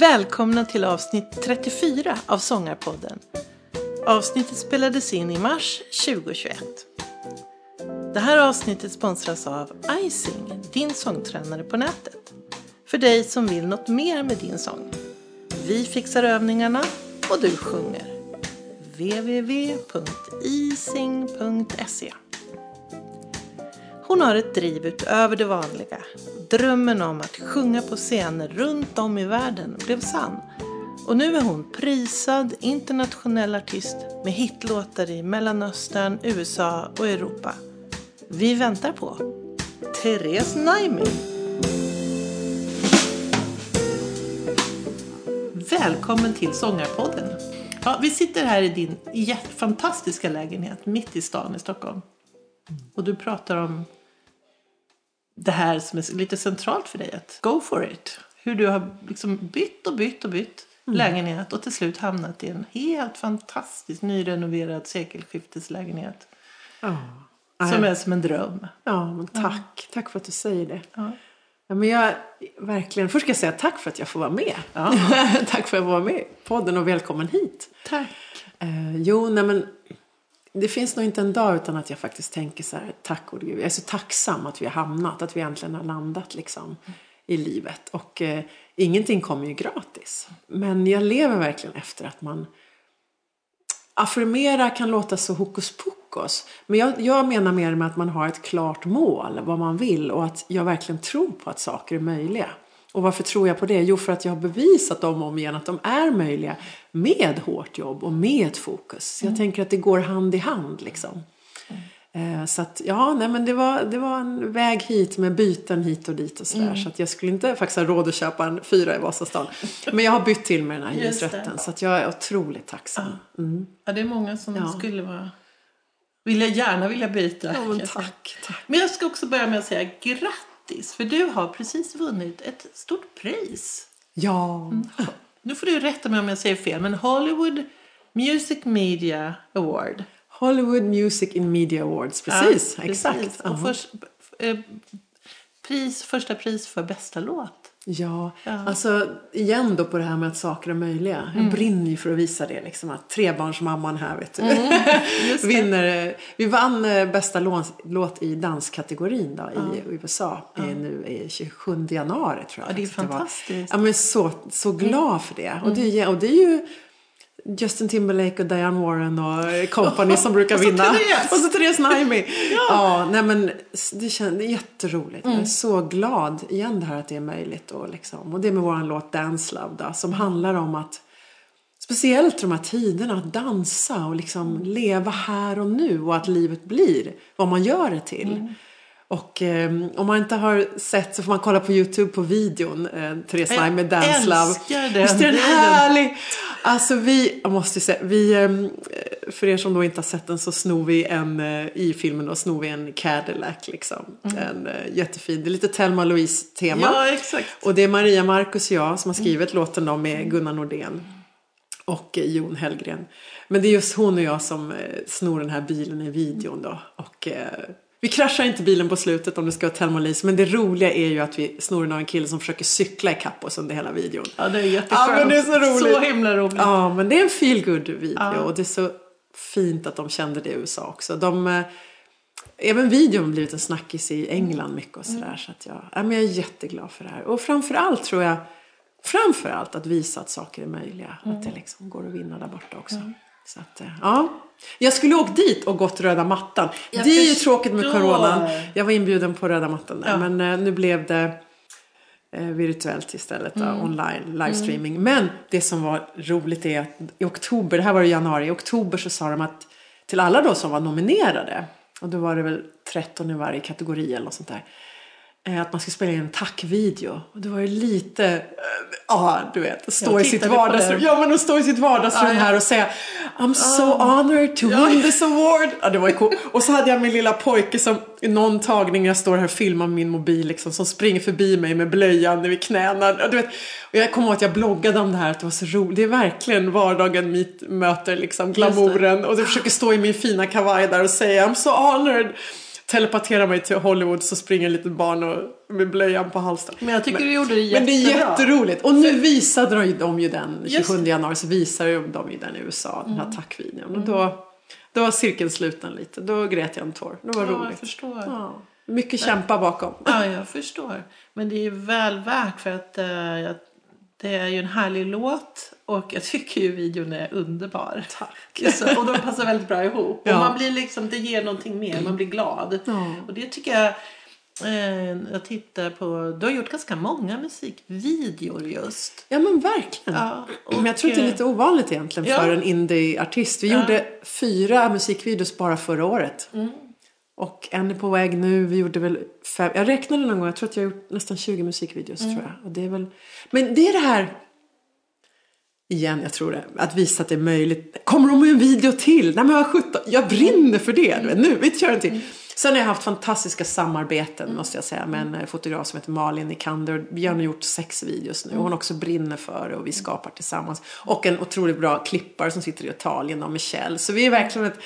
Välkomna till avsnitt 34 av Sångarpodden. Avsnittet spelades in i mars 2021. Det här avsnittet sponsras av Icing, din sångtränare på nätet. För dig som vill något mer med din sång. Vi fixar övningarna och du sjunger. www.ising.se hon har ett driv utöver det vanliga. Drömmen om att sjunga på scener runt om i världen blev sann. Och nu är hon prisad internationell artist med hitlåtar i Mellanöstern, USA och Europa. Vi väntar på Therese Naimi. Välkommen till Sångarpodden. Ja, vi sitter här i din fantastiska lägenhet mitt i stan i Stockholm. Och du pratar om det här som är lite centralt för dig. Att go for it. Hur du har liksom bytt och bytt och bytt lägenhet och till slut hamnat i en helt fantastisk nyrenoverad sekelskifteslägenhet. Ja. Som är som en dröm. Ja, men tack. Tack för att du säger det. Ja. Ja, men jag, verkligen, först ska jag säga tack för att jag får vara med. Ja. tack för att jag får vara med i podden och välkommen hit. Tack. Eh, jo, nej men det finns nog inte en dag utan att jag faktiskt tänker så här, tack gode gud. Jag är så tacksam att vi har hamnat, att vi äntligen har landat liksom i livet. Och eh, ingenting kommer ju gratis. Men jag lever verkligen efter att man affirmera kan låta så hokus pokus. Men jag, jag menar mer med att man har ett klart mål, vad man vill och att jag verkligen tror på att saker är möjliga. Och varför tror jag på det? Jo, för att jag har bevisat dem om igen att de är möjliga med hårt jobb och med fokus. Jag tänker att det går hand i hand liksom. Eh, Så att ja, nej men det var, det var en väg hit med byten hit och dit och sådär. Så att jag skulle inte faktiskt ha råd att köpa en fyra i Vasastan. Men jag har bytt till med den här hyresrätten. Så att jag är otroligt tacksam. Mm. Ja, det är många som Ja. skulle vara... Vilja, gärna vilja byta. Ja, men jag tack, tack. Men jag ska också börja med att säga grattis. För du har precis vunnit ett stort pris. Ja, Nu får du rätta mig om jag säger fel. Men Hollywood Music Media Award. Hollywood Music in Media Awards, precis. Ja, exakt. precis. Och Ja. först, eh, pris, första pris för bästa låt. Ja, Ja. alltså igen då på det här med att saker är möjliga. Jag brinner ju för att visa det liksom att trebarnsmamman här vet du. Det. Vinner, vi vann eh, bästa låt, i danskategorin då i USA eh, nu i 27 januari tror jag Ja, det är faktiskt var. fantastiskt. Ja men så, så glad för det. Och, det är, och det är ju Justin Timberlake och Diane Warren och company som brukar Och så vinna. Therese. Och så Therese Naimi. ja. nej men det känns jätteroligt. Mm. Jag är så glad igen det här att det är möjligt. Och, liksom. och det med våran låt Dance Love då, som handlar om att Speciellt de här tiderna, att dansa och liksom leva här och nu och att livet blir vad man gör det till. Mm. Och eh, om man inte har sett så får man kolla på Youtube på videon eh, Therese Jag med Dance Love. älskar den Visst är den härlig? Alltså vi, jag måste säga, vi, eh, för er som då inte har sett den så snor vi en, eh, i filmen då snor vi en Cadillac liksom. En eh, jättefin, det är lite Thelma Louise tema. Mm. Ja, exakt. Och det är Maria Marcus och jag som har skrivit låten då med Gunnar Nordén och eh, Jon Hellgren. Men det är just hon och jag som eh, snor den här bilen i videon då. Och vi kraschar inte bilen på slutet om det ska vara Thelma. Men det roliga är ju att vi snor av en kille som försöker cykla ikapp oss under hela videon. Ja, det är jätteskönt. Ja, men det är så roligt. Så himla roligt. Ja, men det är en feel good video Ja. och det är så fint att de kände det i USA också. De, eh, även videon har blivit en snackis i England mycket och sådär. Så att jag, ja, men jag är jätteglad för det här. Och framförallt tror jag, framförallt att visa att saker är möjliga. Att det liksom går att vinna där borta också. Så att, eh, ja. Jag skulle åkt dit och gått röda mattan. Jag det är ju tråkigt med coronan. Jag var inbjuden på röda mattan där. Ja. Men eh, nu blev det eh, virtuellt istället, då, online livestreaming. Men det som var roligt är att i oktober, det här var i januari, i oktober så sa de att till alla då som var nominerade, och då var det väl 13 i varje kategori eller något sånt där, att man skulle spela in en tackvideo. Och det var ju lite, eh, ja du vet, stå i sitt vardagsrum, ja men att stå i sitt vardagsrum Ja, ja. här och säga I'm so honored to win this award. Ja, det var ju coolt. Och så hade jag min lilla pojke som i någon tagning, jag står här och filmar min mobil liksom, som springer förbi mig med blöjan vid knäna. Ja, Du vet, och jag kommer ihåg att jag bloggade om det här, att det var så roligt. Det är verkligen vardagen meet, möter liksom glamouren. Och jag försöker stå i min fina kavaj där och säga I'm so honored telepaterar mig till Hollywood så springer ett litet barn och, med blöjan på halsen. Men jag tycker du gjorde det jättebra. Men det är jätteroligt. Och nu visade de ju den 27 januari så visade de ju den i USA, den här Mm. tackvideon. Och då, då var cirkeln sluten lite. Då grät jag en tår. Det var Ja, jag roligt. förstår. Ja. Mycket kämpa bakom. Ja, jag förstår. Men det är ju väl värt för att eh, jag, det är ju en härlig låt och jag tycker ju videon är underbar. Tack. Så, och de passar väldigt bra ihop. Ja. Och man blir liksom, det ger någonting mer, man blir glad. Ja. Och det tycker jag, eh, jag tittar på, du har gjort ganska många musikvideor just. Ja men verkligen. Ja, Men jag tror att det är lite ovanligt egentligen för en indie-artist. Vi gjorde fyra musikvideos bara förra året. Mm. Och en är på väg nu. Vi gjorde väl fem. Jag räknade någon gång. Jag tror att jag har gjort nästan 20 musikvideos Mm. tror jag. Och det är väl... Men det är det här. Igen, jag tror det. Att visa att det är möjligt. Kommer de med en video till? Nej men vad sjutton. Jag brinner för det. Nu, vi kör en till. Sen har jag haft fantastiska samarbeten måste jag säga med en eh, fotograf som heter Malin Nikander. Vi har nu gjort sex videos nu och hon också brinner för det och vi skapar tillsammans. Och en otroligt bra klippare som sitter i Italien och Michelle. Så vi är verkligen ett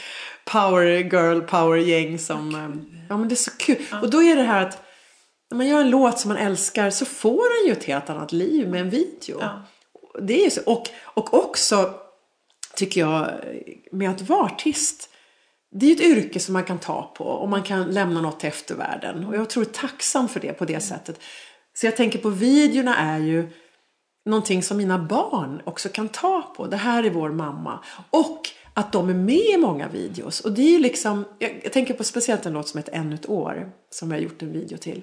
power girl, power gäng som, eh, ja men det är så kul. Och då är det här att när man gör en låt som man älskar så får den ju ett helt annat liv med en video. Ja. Det är ju så. Och, och också tycker jag med att vara artist. Det är ett yrke som man kan ta på och man kan lämna något till eftervärlden. Och jag tror tacksam för det på det sättet. Så jag tänker på videorna är ju någonting som mina barn också kan ta på. Det här är vår mamma. Och att de är med i många videos. Och det är liksom, jag, jag tänker på speciellt en låt som heter Ännu ett år. Som jag har gjort en video till.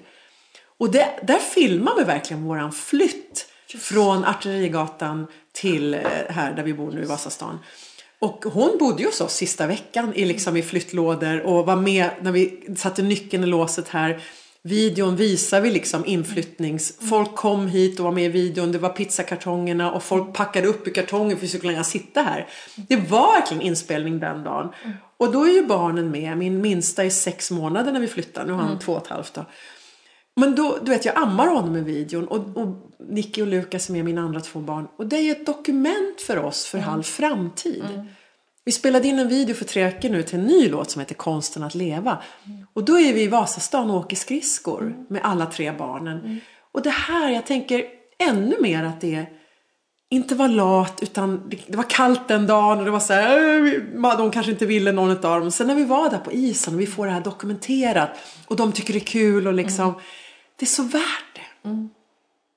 Och det, där filmar vi verkligen våran flytt. Från Artillerigatan till eh, här där vi bor nu i Vasastan. Och hon bodde ju hos oss sista veckan i, liksom, i flyttlådor och var med när vi satte nyckeln i låset här. Videon visar vi liksom inflyttnings... Folk kom hit och var med i videon. Det var pizzakartongerna och folk packade upp i kartonger för att vi skulle kunna sitta här. Det var verkligen inspelning den dagen. Och då är ju barnen med. Min minsta är sex månader när vi flyttar. Nu har han två och ett halvt då. Men då, du vet, jag ammar honom i videon och, och Nicky och Lukas är med mina andra två barn. Och det är ju ett dokument för oss för all framtid. Vi spelade in en video för tre veckor nu till en ny låt som heter Konsten att leva. Och då är vi i Vasastan och åker skridskor med alla tre barnen. Och det här, jag tänker ännu mer att det är inte var lat utan det, det var kallt den dagen och det var så här, "Äh, de kanske inte ville någon av dem. Sen när vi var där på isen och vi får det här dokumenterat och de tycker det är kul och liksom, det är så värt det.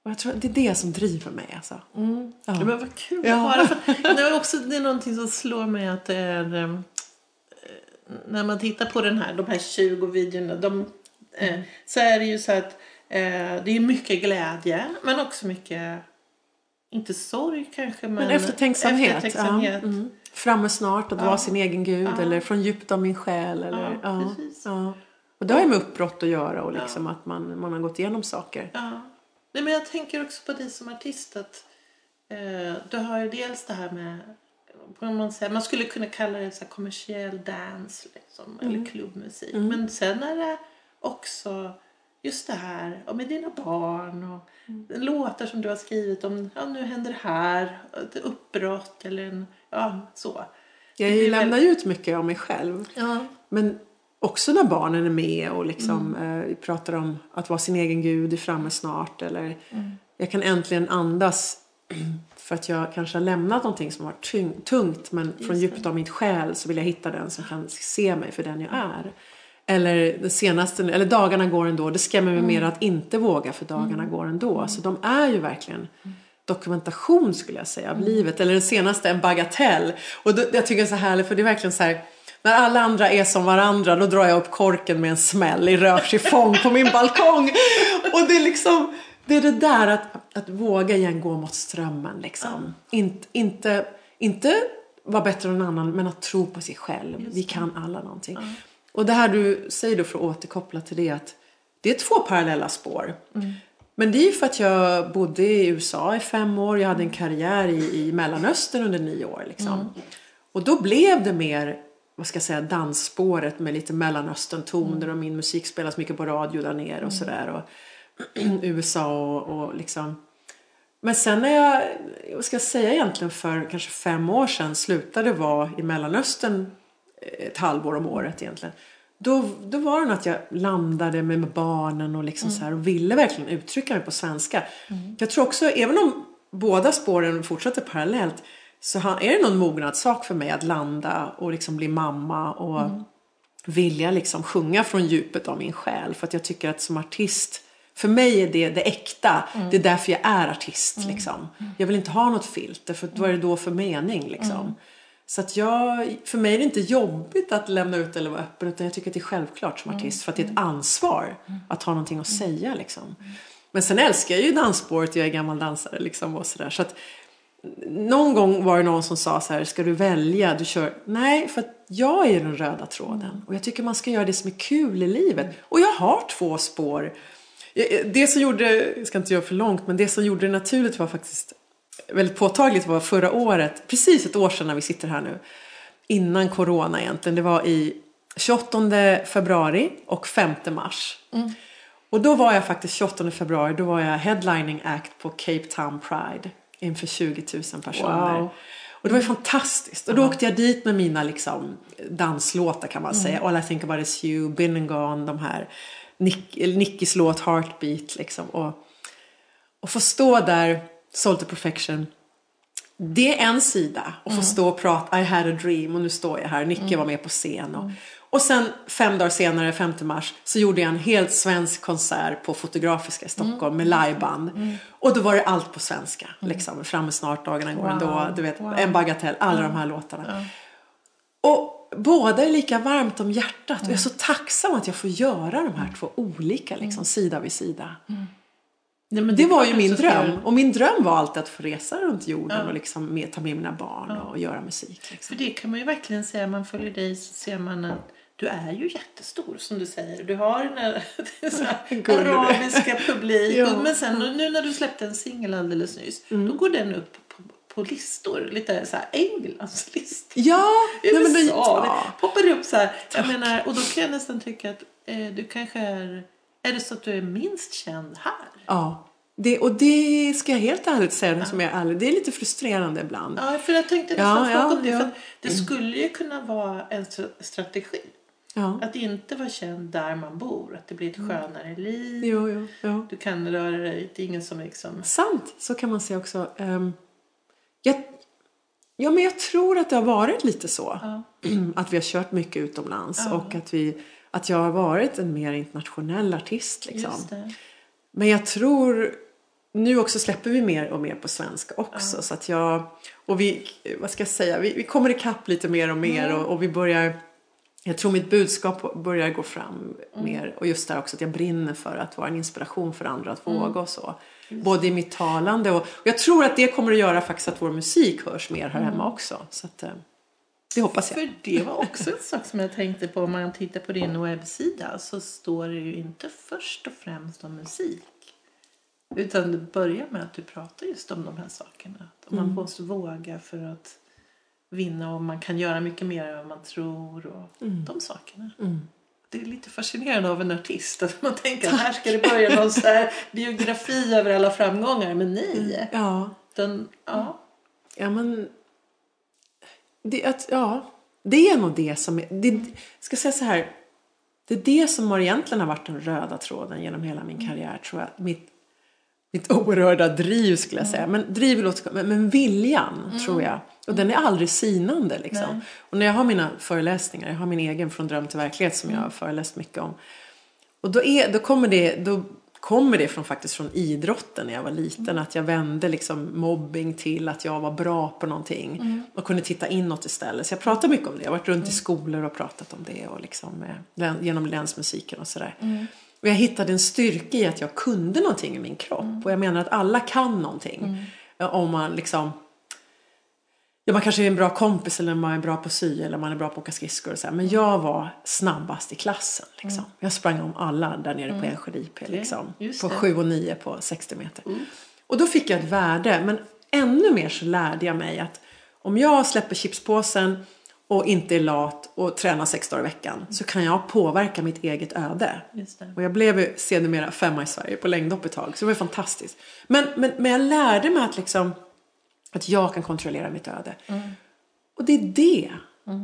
Och jag tror att det är det som driver mig alltså. Ja. Ja, men vad kul Ja. att höra. Det, är också, det är någonting som slår mig att det är... eh, När man tittar på den här, de här 20 videorna. De, eh, så är det ju så att eh, det är mycket glädje. Men också mycket, inte sorg kanske. Men, Men eftertänksamhet. eftertänksamhet. Ja. Mm. Framme snart, att vara sin egen gud Ja. eller från djupt av min själ. Eller, Ja, ja, precis. ja. Och det har ju med uppbrott att göra och liksom att man, man har gått igenom saker. Ja. Nej, men jag tänker också på dig som artist. Att, eh, du har ju dels det här med... Man, säga, man skulle kunna kalla det så kommersiell dans liksom, eller klubbmusik. Men sen är det också just det här och med dina barn och låtar som du har skrivit om ja, nu händer det här, ett uppbrott eller en, ja så. Jag lämnar ju ut mycket av mig själv. Ja. Men också när barnen är med och liksom eh, vi pratar om att vara sin egen gud är framme snart. Eller jag kan äntligen andas för att jag kanske har lämnat någonting som har varit tungt. Men från djupet av mitt själ så vill jag hitta den som kan se mig för den jag är. Eller det senaste, eller dagarna går ändå. Det skrämmer mig mer att inte våga för dagarna går ändå. Så de är ju verkligen dokumentation skulle jag säga av livet. Eller den senaste, en bagatell. Och då, jag tycker det är så härligt för det är verkligen så här. När alla andra är som varandra då drar jag upp korken med en smäll i rörchiffong på min balkong. Och det är liksom, det är det där att, att våga igen gå mot strömmen liksom. Inte, inte, inte vara bättre än någon annan men att tro på sig själv. Vi kan alla någonting. Och det här du säger då för att återkoppla till det att det är två parallella spår. Men det är ju för att jag bodde i USA i fem år. Jag hade en karriär i, i Mellanöstern under nio år. Liksom. Och då blev det mer, vad ska jag säga, dansspåret med lite Mellanöstern-toner och min musik spelas mycket på radio där nere och sådär. Och USA och, och liksom. Men sen när jag, vad ska jag säga egentligen för kanske fem år sedan slutade vara i Mellanöstern ett halvår om året egentligen. då, då var det nog att jag landade med, barnen och, liksom så här, och ville verkligen uttrycka mig på svenska. Jag tror också, även om båda spåren fortsätter parallellt så är det någon mognadssak för mig att landa och liksom bli mamma och vilja liksom sjunga från djupet av min själ. För att jag tycker att som artist, för mig är det det äkta. Det är därför jag är artist. Liksom. Jag vill inte ha något filter, för vad är det då för mening? Liksom. Så att jag, för mig är det inte jobbigt att lämna ut eller vara öppen utan jag tycker att det är självklart som artist för att det är ett ansvar att ha någonting att säga liksom. Men sen älskar jag ju dansspåret, jag är gammal dansare liksom och sådär. Så att någon gång var det någon som sa så här, ska du välja? Du kör, nej för att jag är den röda tråden och jag tycker man ska göra det som är kul i livet. Och jag har två spår. Det som gjorde, jag ska inte göra för långt, men det som gjorde det naturligt var faktiskt väldigt påtagligt var förra året, precis ett år sedan när vi sitter här nu, innan corona egentligen. Det var i 28 februari och 5 mars. Och då var jag faktiskt 28 februari, då var jag headlining act på Cape Town Pride inför 20 000 personer. Wow. Och det var ju fantastiskt. Och då åkte jag dit med mina liksom, danslåtar kan man säga. All I think about is you, Been and gone, de här. Nick, Nickis låt Heartbeat liksom. Och, och få stå där, Soul to Perfection. Det är en sida. Och få stå och prata, I had a dream och nu står jag här. Nicke var med på scen. Och, och sen fem dagar senare, 5 mars, så gjorde jag en helt svensk konsert på Fotografiska i Stockholm med liveband. Och då var det allt på svenska. Liksom, Framme snart, dagarna går Wow. ändå, du vet, Wow. en bagatell, alla de här låtarna. Och båda är lika varmt om hjärtat. Och jag är så tacksam att jag får göra de här två olika, liksom, sida vid sida. Nej, men Det är var ju min dröm. göra- Och min dröm var alltid att få resa runt jorden och liksom med, ta med mina barn och göra musik. Liksom. För det kan man ju verkligen säga, man följer dig så ser man att du är ju jättestor som du säger. Du har den här, så här Gullig. arabiska publik. Ja. Mm. Men sen nu när du släppte en singel alldeles nyss. Då går den upp på, på listor. Lite så här Englands listor. Ja, nej, men det, USA. ja. Det poppar upp så här. Jag menar, och då kan jag nästan tycka att eh, du kanske är... Är det så att du är minst känd här? ja. Det, och det ska jag helt ärligt säga, som jag är ärlig, det är lite frustrerande ibland. Ja, för jag tänkte Ja, nästan ja, fråga om det. ja. För det skulle ju kunna vara en stra- strategi. Ja. Att inte vara känd där man bor. Att det blir ett skönare liv. Jo, jo, jo. Du kan röra dig. Det är ingen som liksom... Sant, så kan man säga också. Ehm, jag, ja, men jag tror att det har varit lite så. Ja. Att vi har kört mycket utomlands Ja. och att, vi, att jag har varit en mer internationell artist. Liksom. Men jag tror, nu också släpper vi mer och mer på svenska också. Så att jag, och vi, vad ska jag säga, vi, vi kommer ikapp lite mer och mer och, och vi börjar, jag tror mitt budskap börjar gå fram mer. Och just där också att jag brinner för att vara en inspiration för andra att våga och så. Både i mitt talande och, och jag tror att det kommer att göra faktiskt att vår musik hörs mer här hemma också. Så att, eh, det hoppas jag. För det var också en sak som jag tänkte på. Om man tittar på din webbsida så står det ju inte först och främst om musik. Utan det börjar med att du pratar just om de här sakerna. Att man måste våga för att vinna och man kan göra mycket mer än vad man tror och de sakerna. Det är lite fascinerande av en artist att man tänker att här ska det börja någon så här biografi över alla framgångar. Men nej. Ja, Den, ja. Ja, men... Det, att, ja, det är nog det som är... Det, ska säga så här. Det är det som har egentligen har varit den röda tråden genom hela min karriär, tror jag. Mitt, mitt oerhörda driv, skulle jag säga. Men driv låter men, men viljan, tror jag. Och den är aldrig sinande, liksom. Nej. Och när jag har mina föreläsningar, jag har min egen Från dröm till verklighet som jag har föreläst mycket om. Och då, är, då, kommer det, då kommer det från, faktiskt från idrotten när jag var liten. Att jag vände liksom mobbing till att jag var bra på någonting. Och kunde titta inåt istället. Så jag pratar mycket om det. Jag har varit runt i skolor och pratat om det. Och liksom, eh, genom länsmusiken och sådär. Och jag hittade en styrka i att jag kunde någonting i min kropp. Och jag menar att alla kan någonting. Ja, Om man liksom Ja, man kanske är en bra kompis eller man är bra på sy eller man är bra på att åka skridskor och så här. Men jag var snabbast i klassen. Liksom. Jag sprang om alla där nere på Enskede IP. Liksom, på det. 7 och 9 på 60 meter. Och då fick jag ett värde. Men ännu mer så lärde jag mig att om jag släpper chipspåsen och inte är lat och tränar sex dagar i veckan så kan jag påverka mitt eget öde. Och jag blev ju sedermera femma i Sverige på längdhopp ett tag. Så det var fantastiskt. Men, men, men jag lärde mig att, liksom, att jag kan kontrollera mitt öde. Och det är det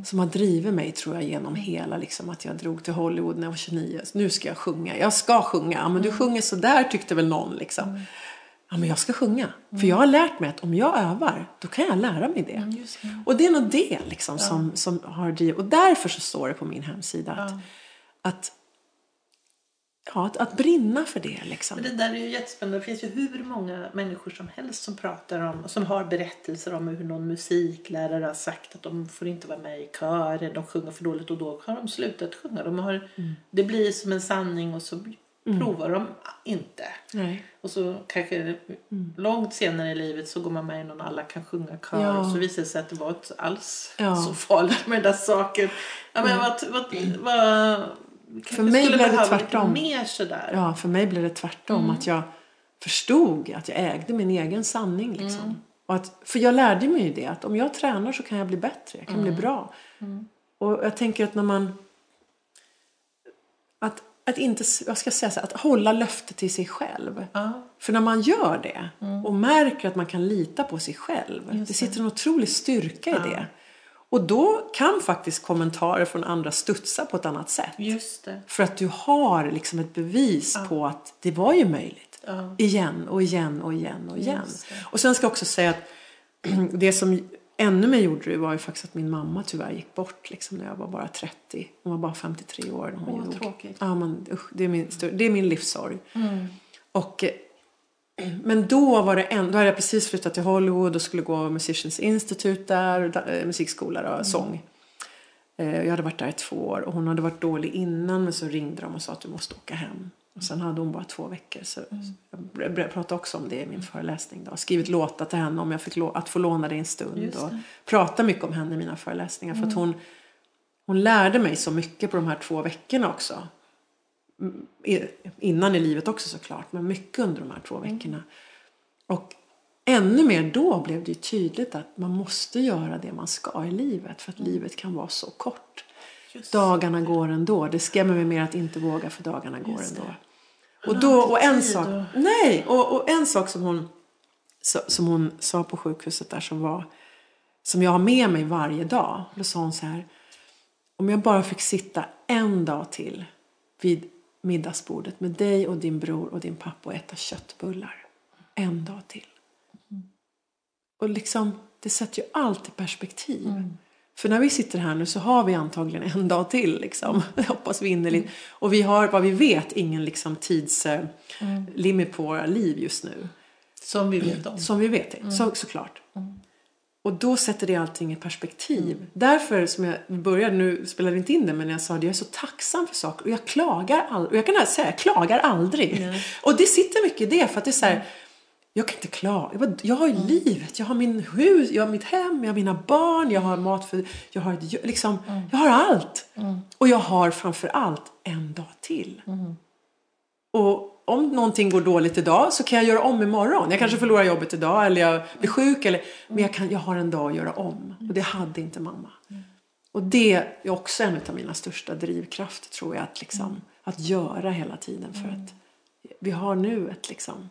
Som har drivit mig tror jag genom hela liksom att jag drog till Hollywood när jag var 29. Så nu ska jag sjunga. Jag ska sjunga. Men du sjunger så där tyckte väl någon liksom. Ja men jag ska sjunga. För jag har lärt mig att om jag övar då kan jag lära mig det. just det. Och det är nog det liksom som, som har drivit. Och därför så står det på min hemsida att, att, ja, att, att brinna för det liksom. Men det där är ju jättespännande. Det finns ju hur många människor som helst som pratar om, som har berättelser om hur någon musiklärare har sagt att de får inte vara med i kören, de sjunger för dåligt och då har de slutat sjunga. De har, Det blir som en sanning och så provar de inte. Nej. Och så kanske långt senare i livet så går man med i någon alla kan sjunga kör Ja. och så visar det sig att det var inte alls Ja. så farligt med den där saken. Ja, men vad, vad, vad, För mig blev det tvärtom. Mer sådär. Ja, för mig blev det tvärtom. Att jag förstod att jag ägde min egen sanning. Liksom. Och att, för jag lärde mig ju det, att om jag tränar så kan jag bli bättre, jag kan bli bra. Och jag tänker att när man... Att, att inte, jag ska säga så här, att hålla löftet till sig själv. Ja. För när man gör det och märker att man kan lita på sig själv. Det sitter en otrolig styrka i det. Och då kan faktiskt kommentarer från andra studsa på ett annat sätt. Just. För att du har liksom ett bevis på att det var ju möjligt. Ja. Igen och igen och igen och igen. Just. Och sen ska jag också säga att det som ännu mer gjorde det var ju faktiskt att min mamma tyvärr gick bort liksom när jag var bara 30. Hon var bara 53 år när hon Åh, dog. tråkigt. Ja, men, usch, det, är min, det är min livssorg. Och, eh, men då var det en, då hade jag precis flyttat till Hollywood och skulle gå Musicians Institute där, eh, musikskola och sång. Eh, Jag hade varit där i två år och hon hade varit dålig innan men så ringde de och sa att du måste åka hem. Och sen hade hon bara två veckor. Så jag br- br- pratade också om det i min föreläsning. Då. Skrivit låtar till henne om jag fick att få låna det en stund. Och det. prata mycket om henne i mina föreläsningar. För att hon, hon lärde mig så mycket på de här två veckorna också. Mm, Innan i livet också såklart. Men mycket under de här två veckorna. Och ännu mer då blev det tydligt att man måste göra det man ska i livet. För att livet kan vara så kort. Just Dagarna går ändå. Det skrämmer mig mer att inte våga för dagarna går Just ändå. Och, då, och en sak, och- nej, och, och en sak som hon, som hon sa på sjukhuset där som var, som jag har med mig varje dag. Då sa hon så här, om jag bara fick sitta en dag till vid middagsbordet med dig och din bror och din pappa och äta köttbullar. En dag till. Och liksom, det sätter ju allt i perspektiv. För när vi sitter här nu så har vi antagligen en dag till. Liksom. Jag hoppas vi innerligt. Och vi har, vad vi vet, ingen liksom, tidslimit på våra liv just nu. Som vi vet om. Som vi vet, Mm. så, såklart. Och då sätter det allting i perspektiv. Därför som jag började, nu spelade vi inte in det, men jag sa det, jag är så tacksam för saker. Och jag klagar aldrig. Och jag kan säga, jag klagar aldrig. Och det sitter mycket i det, för att det är så här, jag kan inte klaga. Jag bara- Jag har Mm. ju livet, jag har min hus, jag har mitt hem, jag har mina barn, jag har mat för, jag har, ett, liksom, Mm. jag har allt. Och jag har framför allt en dag till. Mm. Och om någonting går dåligt idag så kan jag göra om imorgon. Jag kanske förlorar jobbet idag eller jag blir sjuk. Eller, men jag, kan, jag har en dag att göra om. Och det hade inte mamma. Och det är också en av mina största drivkrafter tror jag. Att, liksom, att göra hela tiden. För att vi har nuet liksom.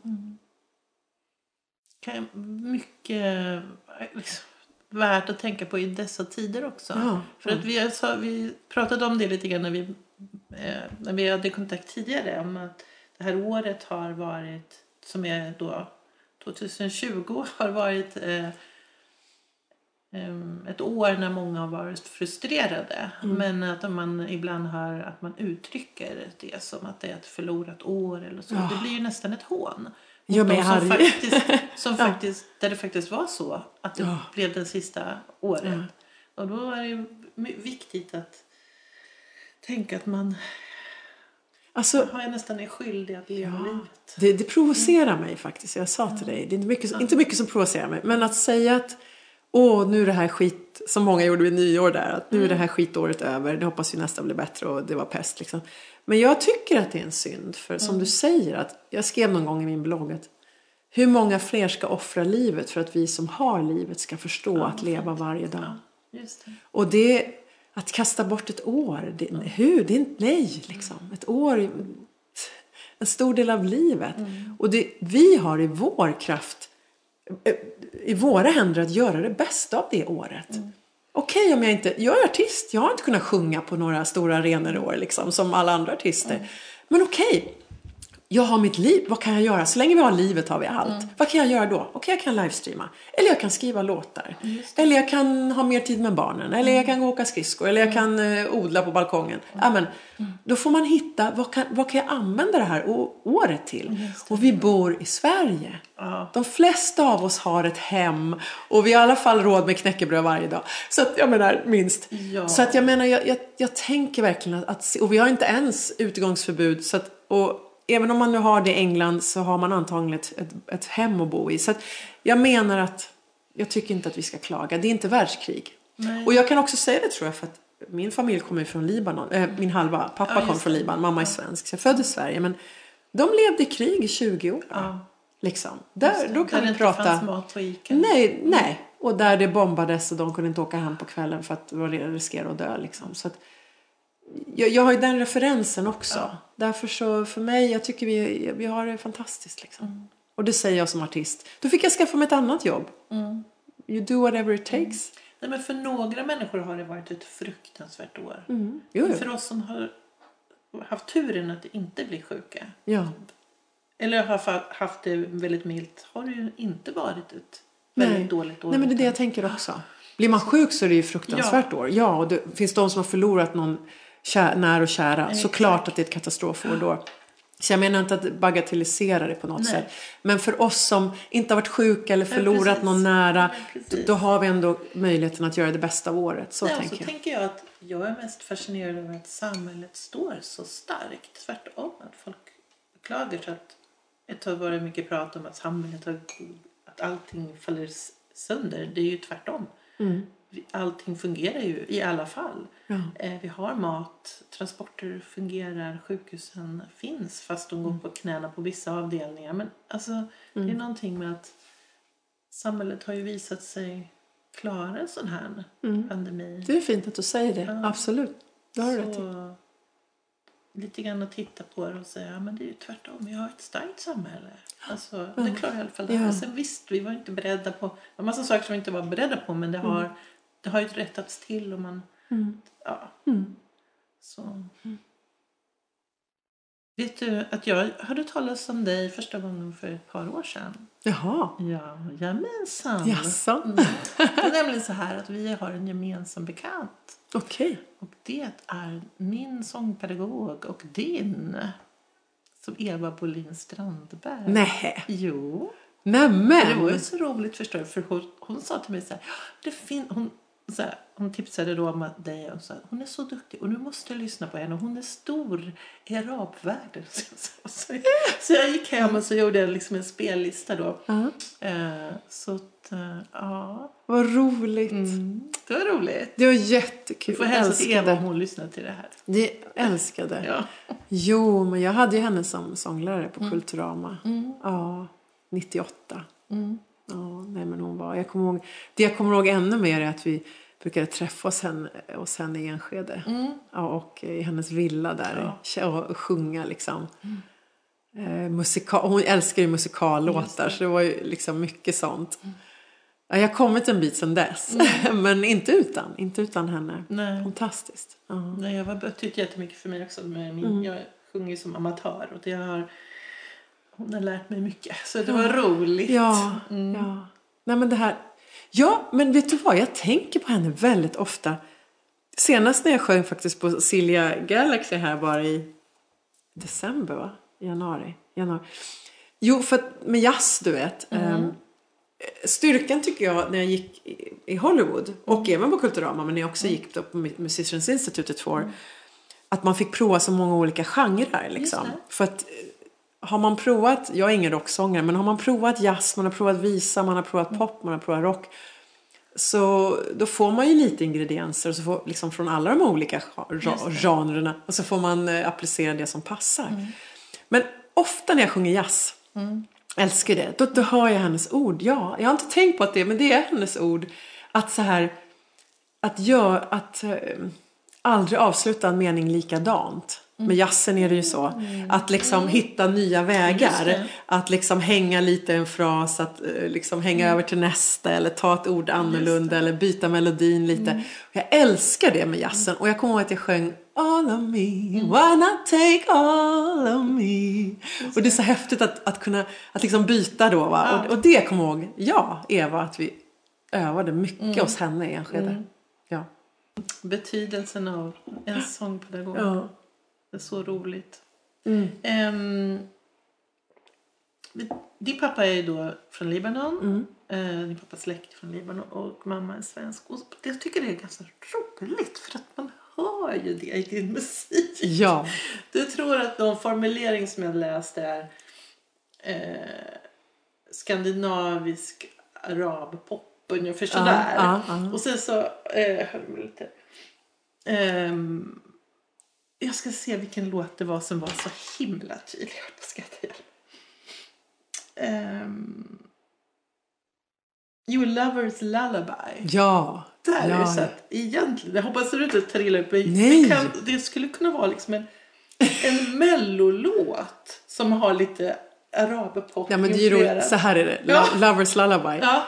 Kan- Mycket liksom, värt att tänka på i dessa tider också. Ja, För att vi, sa, vi pratade om det lite grann när vi, eh, när vi hade kontakt tidigare. Om att det här året har varit, som är då 2020, har varit eh, em, ett år när många har varit frustrerade. Mm. Men att man ibland hör att man uttrycker det som att det är ett förlorat år eller så. Det blir ju nästan ett hån. Mig de som faktiskt, som faktiskt, där det faktiskt var så att det Ja. blev det sista året. Ja. Och då är det viktigt att tänka att man Alltså, har jag nästan är skyldig att leva Ja. livet. Det, det provocerar mig faktiskt. Jag sa till dig, det är inte mycket, inte mycket som provocerar mig. Men att säga att åh, nu är det här skit, som många gjorde vid nyår där, att nu är det här skitåret över, det hoppas vi nästa blir bättre och det var pest liksom. Men jag tycker att det är en synd, för som du säger, att jag skrev någon gång i min blogg att hur många fler ska offra livet för att vi som har livet ska förstå att leva varje dag? Just det. Och det, att kasta bort ett år, det, hur? Det är inte, nej liksom. Ett år, en stor del av livet. Och det, vi har i vår kraft, i våra händer att göra det bästa av det året. Okej om jag inte, jag är artist, jag har inte kunnat sjunga på några stora arenor i år liksom, som alla andra artister. Men okej, jag har mitt liv, vad kan jag göra? Så länge vi har livet har vi allt. Vad kan jag göra då? Okej, jag kan livestreama. Eller jag kan skriva låtar. Eller jag kan ha mer tid med barnen. Eller jag kan gå och åka skridskor. Eller jag kan eh, odla på balkongen. Ja, men, då får man hitta, vad kan, vad kan jag använda det här året till? Och vi bor i Sverige. De flesta av oss har ett hem och vi har i alla fall råd med knäckebröd varje dag. Så att jag menar minst. Ja. Så att jag menar, jag, jag, jag tänker verkligen att, att, och vi har inte ens utegångsförbud. Så att, och även om man nu har det i England så har man antagligen ett, ett, ett hem att bo i. Så att jag menar att jag tycker inte att vi ska klaga. Det är inte världskrig. Nej. Och jag kan också säga det tror jag för att min familj kommer från Libanon. Äh, min halva pappa Ja, kom från. Libanon, mamma är svensk. Så jag föddes i Sverige. Men de levde i krig i 20 år. Ja. Liksom. Där, då Där kan det vi prata. fanns mat på Ica. Nej, nej. Och där det bombades och de kunde inte åka hem på kvällen för att de riskerade att dö. Liksom. Så att, jag, jag har ju den referensen också. Ja. Därför så för mig, jag tycker vi, vi har det fantastiskt. Liksom. Mm. Och det säger jag som artist. Då fick jag skaffa mig ett annat jobb. Mm. You do whatever it takes. Nej, men för några människor har det varit ett fruktansvärt år. Mm. Jo, jo. För oss som har haft turen att inte bli sjuka. Ja. Eller har haft det väldigt milt. Har det ju inte varit ett väldigt Nej. dåligt år. Nej men det är det jag tänker också. Blir man sjuk så är det ju fruktansvärt år. Ja, och det finns de som har förlorat någon kär, när och kära. Exakt. Såklart att det är ett katastrofår då. Så jag menar inte att bagatellisera det på något Nej. sätt. Men för oss som inte har varit sjuka eller förlorat precis. någon nära. Då, har vi ändå möjligheten att göra det bästa av året. Så Nej, tänker så jag. tänker jag att jag är mest fascinerad över att samhället står så starkt. Tvärtom, att folk beklagar sig att ett har varit mycket prat om att samhället har, att allting faller sönder. Det är ju tvärtom. Mm. Allting fungerar ju i alla fall. Ja. Eh, Vi har mat, transporter fungerar, sjukhusen finns fast de går Mm. på knäna på vissa avdelningar. Men alltså, det är någonting med att samhället har ju visat sig klara en sån här pandemi. Mm. Det är fint att du säger det. Ja. Absolut. Det har du rätt i. Lite grann att titta på det och säga ja, men det är ju tvärtom. Vi har ett starkt samhälle. Alltså, Det klarar i alla fall det här. Ja. Sen visst, vi var inte beredda på... Det var massa saker som vi inte var beredda på men det har, det har ju rättats till och man... Ja. Mm. Så. Vet du att jag hörde talas om dig första gången för ett par år sedan? Jaha. Ja, jamensan. Jaså? Mm. Det är nämligen så här att vi har en gemensam bekant. Okej. Och det är min sångpedagog och din. Som Eva Bolin Strandberg. Nej. Jo. Nämen. Det var ju så roligt förstår du. För hon, hon sa till mig så här. Det fin hon, så här, hon tipsade då om dig och sa hon är så duktig och nu måste jag lyssna på henne. Hon är stor i arabvärlden. Så, så, så, så jag gick hem och så gjorde jag liksom en spellista då. Ja. Eh, så att, eh, ja. Vad roligt. Mm, det var roligt. Det var jättekul. Du får hälsa till. Eva om hon lyssnar till det här. Det älskade. Ja. Jo, men jag hade ju henne som sånglärare på Kulturama. Mm. Ja, 98. Mm. Ja, nej men hon var, jag kommer ihåg, det jag kommer ihåg ännu mer är att vi brukade träffa oss henne, hos henne i Enskede. Mm. Ja, och i hennes villa där och sjunga liksom. Eh, musika- hon älskar ju musikallåtar så det var ju liksom mycket sånt. Ja, jag har kommit en bit sedan dess. Mm. men inte utan, inte utan henne. Nej. Fantastiskt. Ja. Nej, jag har betytt jättemycket för mig också. Med min, Mm. Jag sjunger ju som amatör och det har, hon har lärt mig mycket. Så det var roligt. Ja, Mm. ja. Nej men det här. Ja, men vet du vad? Jag tänker på henne väldigt ofta. Senast när jag sjöng faktiskt på Silja Galaxy här var i december va? Januari. Januari. Jo, för att med jazz du vet. ehm, styrkan tycker jag när jag gick i, Hollywood och även på Kulturama men när jag också gick då på Musicians Institute i två år. Att man fick prova så många olika genrer liksom. För att har man provat, jag är ingen rocksångare, men har man provat jazz, man har provat visa, man har provat pop, man har provat rock. Så då får man ju lite ingredienser så får, liksom från alla de olika genrerna. Och så får man eh, applicera det som passar. Men ofta när jag sjunger jazz, älskar det, då, då hör jag hennes ord. Ja, jag har inte tänkt på att det, men det är hennes ord. Att så här, att gör, att eh, aldrig avsluta en mening likadant. Med jazzen är det ju så. Att liksom hitta nya vägar. Att liksom hänga lite en fras, att eh, liksom hänga över till nästa eller ta ett ord annorlunda eller byta melodin lite. Jag älskar det med jazzen och jag kommer ihåg att jag sjöng All of me, why not take all of me? Och det är så häftigt att, att kunna att liksom byta då. Va? Och, och det kommer jag ihåg, ja, Eva, att vi övade mycket hos henne i Enskede. Ja. Betydelsen av en sångpedagog. Ja. Det är så roligt. Mm. Ehm, din pappa är ju då från Libanon. Mm. Eh, din pappas släkt är från Libanon och mamma är svensk. Och jag tycker det är ganska roligt för att man hör ju det i din musik. Ja. Du tror att någon formulering som jag läste är eh, skandinavisk arabpop ungefär sådär. ja, ja. Och sen så eh, hör jag lite. Ehm, jag ska se vilken låt det var som var så himla tydlig. Jag ska ta hjälp. Um, Your Lover's Lullaby. Ja. Där är det ja. så att egentligen, jag hoppas att du inte trillar upp Nej. det, kan, det skulle kunna vara liksom en, en mellolåt som har lite arabpop Ja men det är ju så här är det. Ja. Lovers Lullaby. Ja,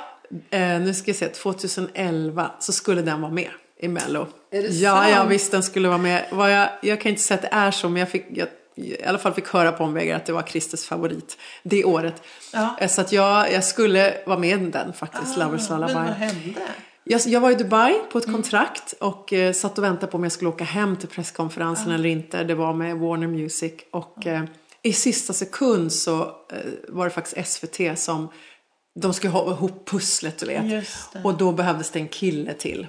Eh, nu ska jag se, 2011 så skulle den vara med i Mello. Är det ja, sant? ja visst den skulle vara med. Vad jag, jag kan inte säga att det är så men jag fick jag, i alla fall fick höra på omvägar att det var Christers favorit det året. Ja. Eh, Så att jag, jag skulle vara med i den faktiskt, Lovers Ah, Lullaby. Men vad hände? Jag, jag var i Dubai på ett Mm. kontrakt och eh, satt och väntade på om jag skulle åka hem till presskonferensen eller inte. Det var med Warner Music och eh, i sista sekund så eh, var det faktiskt SVT som de skulle ha ihop pusslet och vet. Och då behövdes det en kille till.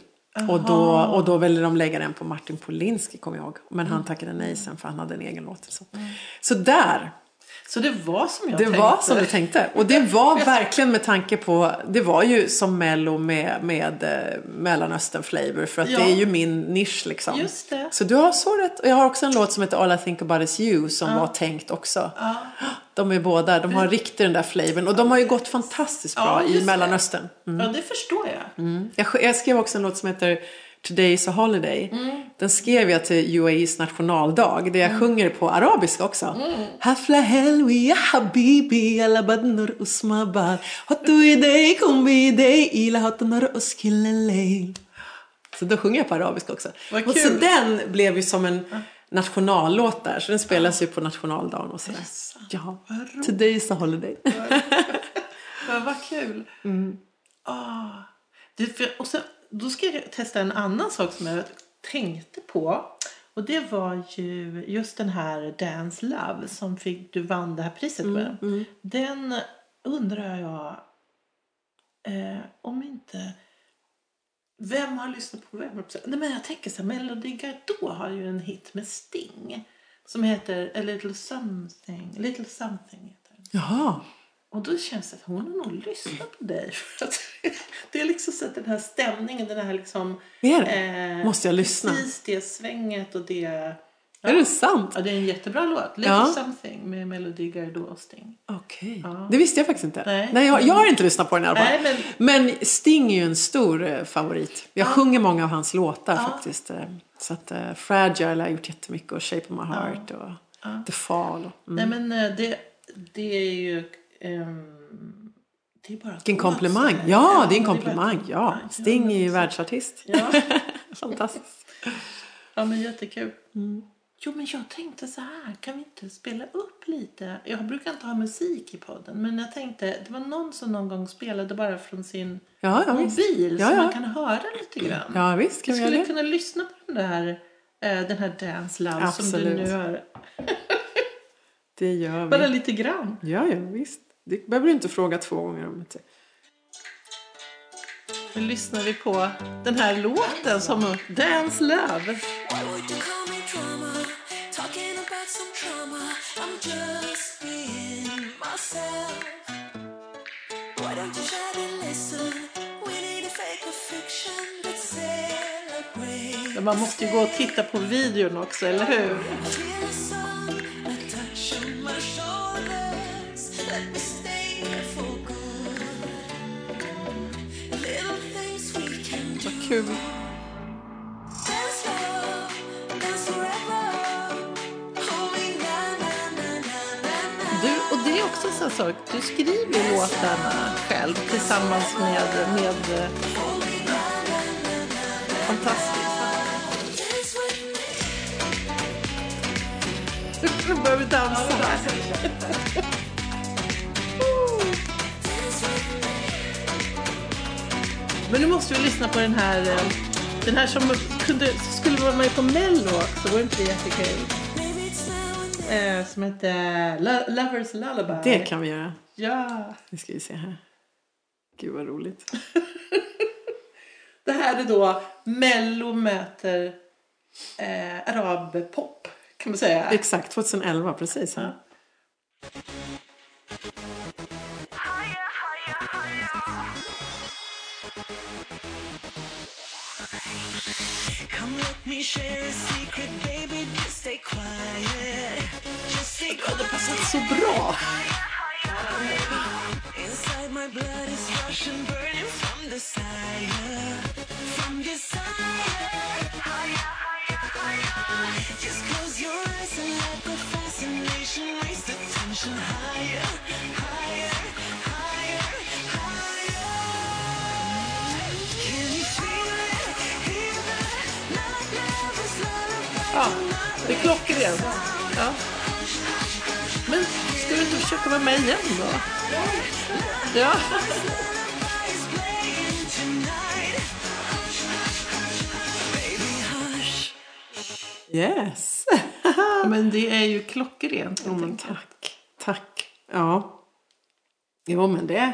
Och då, och då ville de lägga den på Martin Polinski kommer jag ihåg. Men han tackade nej sen för han hade en egen låt. Så, så där, Så det var som jag det tänkte? var som du tänkte. Och det var verkligen med tanke på, det var ju som Mello med, med eh, Mellanöstern flavor. För att Ja. det är ju min nisch liksom. Just det. Så du har så rätt. Och jag har också en låt som heter All I think about is you som var tänkt också. Ja. De är båda, de har riktigt den där flavorn. Och de har ju gått fantastiskt bra Ja, i. Mellanöstern. ja, det förstår jag. Jag, sk- jag skrev också en låt som heter Today is a holiday. Mm. Den skrev jag till UAEs nationaldag. Där jag sjunger på arabiska också. Mm. Hafla helwi ya habibi ala badnur usmabad. Hotu idei kum bidei ila hotnur uskilleleil. Så då sjunger jag på arabiska också. Och så den blev ju som en nationallåt där. Så den spelas ju på nationaldagen och sådär. Ja, Today is a holiday. Ja, vad kul. Mm. Ah. Det, för, och sen, då ska jag testa en annan sak som jag tänkte på. Och det var ju just den här Dance Love som fick, du vann det här priset med. Mm, Den undrar jag eh, om inte... Vem har lyssnat på vem? Nej, men jag tänker så här, Melody Gardot har ju en hit med Sting. Som heter A Little Something. A Little Something heter den. Jaha. Och då känns det att hon har nog lyssnat på dig. Det är liksom så att den här stämningen, den här liksom... Är det? eh, Måste jag lyssna? Precis det svänget och det... Ja. Är det sant? Ja, det är en jättebra låt. Little Ja. something med Melody Gardot och Sting. Okej. Ja. Det visste jag faktiskt inte. Nej. jag, jag har inte lyssnat på den fall. Nej, men- Men Sting är ju en stor eh, favorit. Jag sjunger många av hans låtar faktiskt. eh, Så att uh, Fragile har gjort jättemycket och Shape of my heart och The Fall. Och, mm. Nej men det, det är ju... ehm, det är bara Vilken komplimang. säga. Ja, det är en komplimang. Ja, Sting är ju världsartist. Ja. Fantastiskt. ja, men jättekul. Mm. Jo, men jag tänkte så här. Kan vi inte spela upp lite? Jag brukar inte ha musik i podden. Men jag tänkte, det var någon som någon gång spelade bara från sin Ja, ja, mobil. Ja, så man kan höra lite grann. Ja, visst kan Vi skulle kunna lyssna på den där, eh, den här Dance Love som du Absolut. nu hör. Det gör Bara vi. lite grann. Ja, ja, visst. Det behöver du inte fråga två gånger om. Inte. Nu lyssnar vi på den här låten som Dance Love. Man måste ju gå och titta på videon också, eller hur? Vad kul. Det är också en sån sak. Du skriver låtarna själv tillsammans med... med eh, fantastiskt. Nu börjar vi dansa. Men nu måste vi lyssna på den här, eh, den här som kunde, skulle vara med på Mello också. Var inte det jättekul? Eh, som heter Lo- Lovers Lullaby. Det kan vi göra. Ja. Nu ska vi se här. Gud vad roligt. Det här är då Mello möter eh, arabpop kan man säga. Exakt, 2011 precis. Ja. Come let me share a det är klockrent. Ja. Men ska du inte försöka med igen då? Ja. Yes! Men det är ju klockrent. Helt men tack. Tack. Ja. Jo, men det...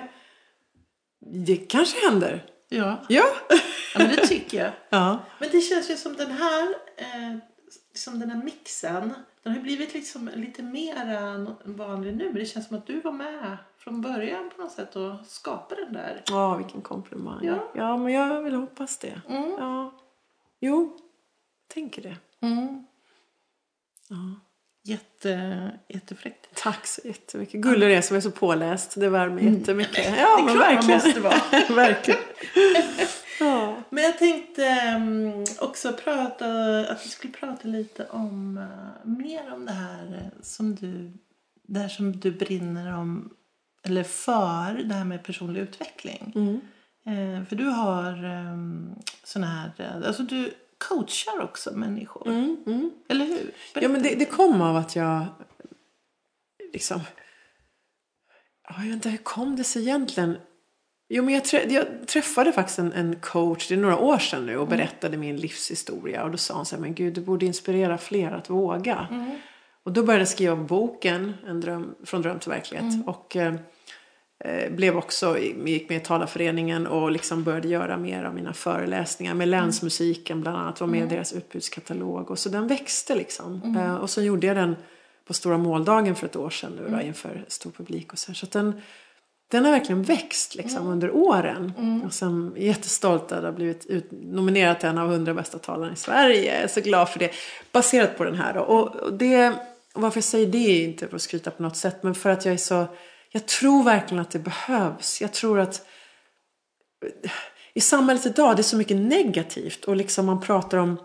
Det kanske händer. Ja. Ja. ja, men det tycker jag. Ja. Men det känns ju som den här, eh, som den här mixen, den har blivit liksom lite mer än vanlig nu. Men det känns som att du var med från början på något sätt och skapade den där. Ja, vilken komplimang. Ja. Ja. men jag vill hoppas det. Mm. Ja. Jo, tänker det. Mm. Ja. Jätte, jättefräckt. Tack så jättemycket. Gullig det som är så påläst. Det värmer jättemycket. Det Ja, är men klart man verkligen. måste vara. verkligen. Ja. Men jag tänkte mm, också prata, att vi skulle prata lite om eh, mer om det här eh, som du, det här som du brinner om, eller för, det här med personlig utveckling. Mm. Eh, för du har um, sån här, alltså du coachar också människor, Mm, mm. eller hur? Ja, men det, det kom av att jag liksom... Ja, Jag vet inte, hur kom det sig egentligen? Jo, men jag, trä, jag träffade faktiskt en, en coach, det är några år sedan nu, och berättade min livshistoria. Och då sa hon så här, men gud, du borde inspirera fler att våga. Och då började jag skriva boken, en dröm, Från dröm till verklighet. Och eh, eh, blev också, gick med i talarföreningen och liksom började göra mer av mina föreläsningar med länsmusiken bland annat, var med i deras utbudskatalog. Och så den växte liksom. Eh, och så gjorde jag den på Stora måldagen för ett år sedan nu då, inför stor publik och så här. Så den, den har verkligen växt liksom under åren. Och sen är jag jättestolt att ha blivit ut, nominerad till en av 100 bästa talarna i Sverige. Jag är så glad för det. Baserat på den här då. Och, och det, och varför jag säger det är inte för att skryta på något sätt. Men för att jag är så, jag tror verkligen att det behövs. Jag tror att i samhället idag det är så mycket negativt. Och liksom man pratar om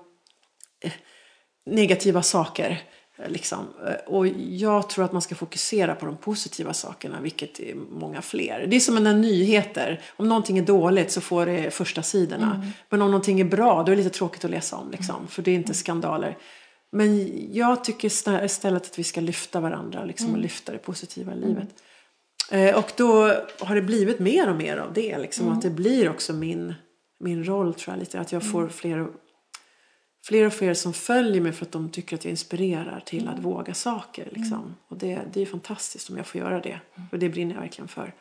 eh, negativa saker. eh, Liksom. Eh, Och jag tror att man ska fokusera på de positiva sakerna, vilket är många fler. Det är som med nyheter. Om någonting är dåligt så får det första sidorna. Men om någonting är bra, då är det lite tråkigt att läsa om. Liksom, för det är inte skandaler. Men jag tycker istället att vi ska lyfta varandra liksom, och lyfta det positiva i livet. Eh, och då har det blivit mer och mer av det. Liksom, Att det blir också min, min roll tror jag lite. Att jag får fler och, fler och fler som följer mig för att de tycker att jag inspirerar till att våga saker. Liksom. Och det, det är fantastiskt om jag får göra det. Och det brinner jag verkligen för.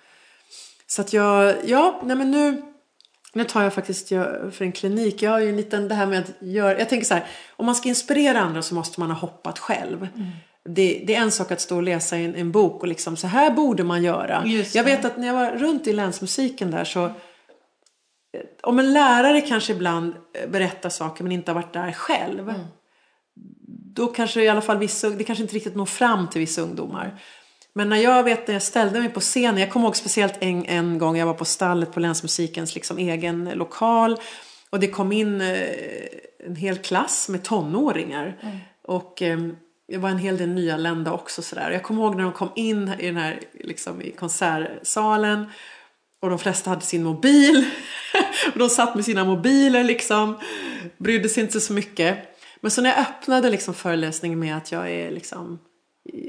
Så att jag, ja, nej men nu, nu tar jag faktiskt för en klinik. Jag har ju en liten, det här med att göra, jag tänker så här, om man ska inspirera andra så måste man ha hoppat själv. Det, det är en sak att stå och läsa en, en bok och liksom så här borde man göra. Jag vet att när jag var runt i länsmusiken där så om en lärare kanske ibland eh, berättar saker men inte har varit där själv. Då kanske i alla fall vissa, det kanske inte riktigt når fram till vissa ungdomar. Men när jag vet när jag ställde mig på scenen, jag kommer ihåg speciellt en, en gång jag var på stallet på Länsmusikens liksom egen lokal. Och det kom in eh, en hel klass med tonåringar. Och eh, det var en hel del nyanlända också sådär. Jag kommer ihåg när de kom in i den här liksom, i konsertsalen och de flesta hade sin mobil. och de satt med sina mobiler liksom. Brydde sig inte så mycket. Men så när jag öppnade liksom föreläsningen med att jag är liksom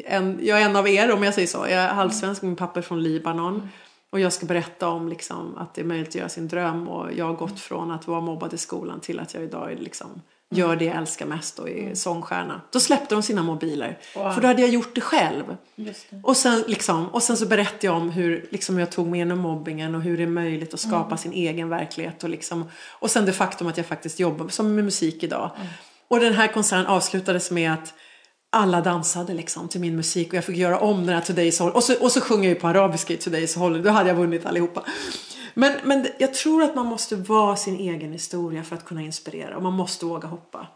en, jag är en av er om jag säger så. Jag är halvsvensk, min pappa är från Libanon. Och jag ska berätta om liksom, att det är möjligt att göra sin dröm. Och jag har gått från att vara mobbad i skolan till att jag idag är liksom, gör det jag älskar mest och är sångstjärna. Då släppte de sina mobiler. För då hade jag gjort det själv. Det. Och sen, liksom, och sen så berättade jag om hur liksom, jag tog mig igenom mobbingen och hur det är möjligt att skapa sin egen verklighet. Och, liksom, och sen det faktum att jag faktiskt jobbar som med musik idag. Och den här konserten avslutades med att alla dansade liksom till min musik och jag fick göra om den här Today's Holiday. Och så, och så sjunger jag ju på arabiska i Today's Holiday. Då hade jag vunnit allihopa. Men, men jag tror att man måste vara sin egen historia för att kunna inspirera. Och man måste våga hoppa.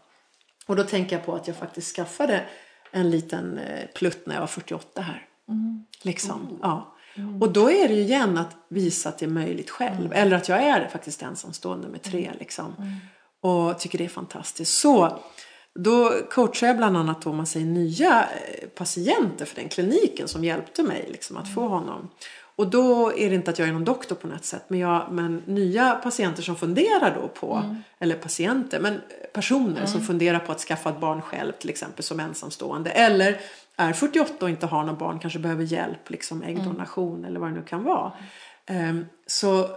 Och då tänker jag på att jag faktiskt skaffade en liten eh, plutt när jag var 48 här. Liksom, ja. Och då är det ju igen att visa att det är möjligt själv. Eller att jag är faktiskt ensamstående med tre. Liksom. Och tycker det är fantastiskt. Så då coachar jag bland annat då, om man säger nya eh, patienter för den kliniken som hjälpte mig liksom, att få honom. Och då är det inte att jag är någon doktor på något sätt. Men, jag, men nya patienter som funderar då på, eller patienter, men personer som funderar på att skaffa ett barn själv till exempel som ensamstående. Eller är 48 och inte har något barn, kanske behöver hjälp, liksom äggdonation eller vad det nu kan vara. Ehm, så,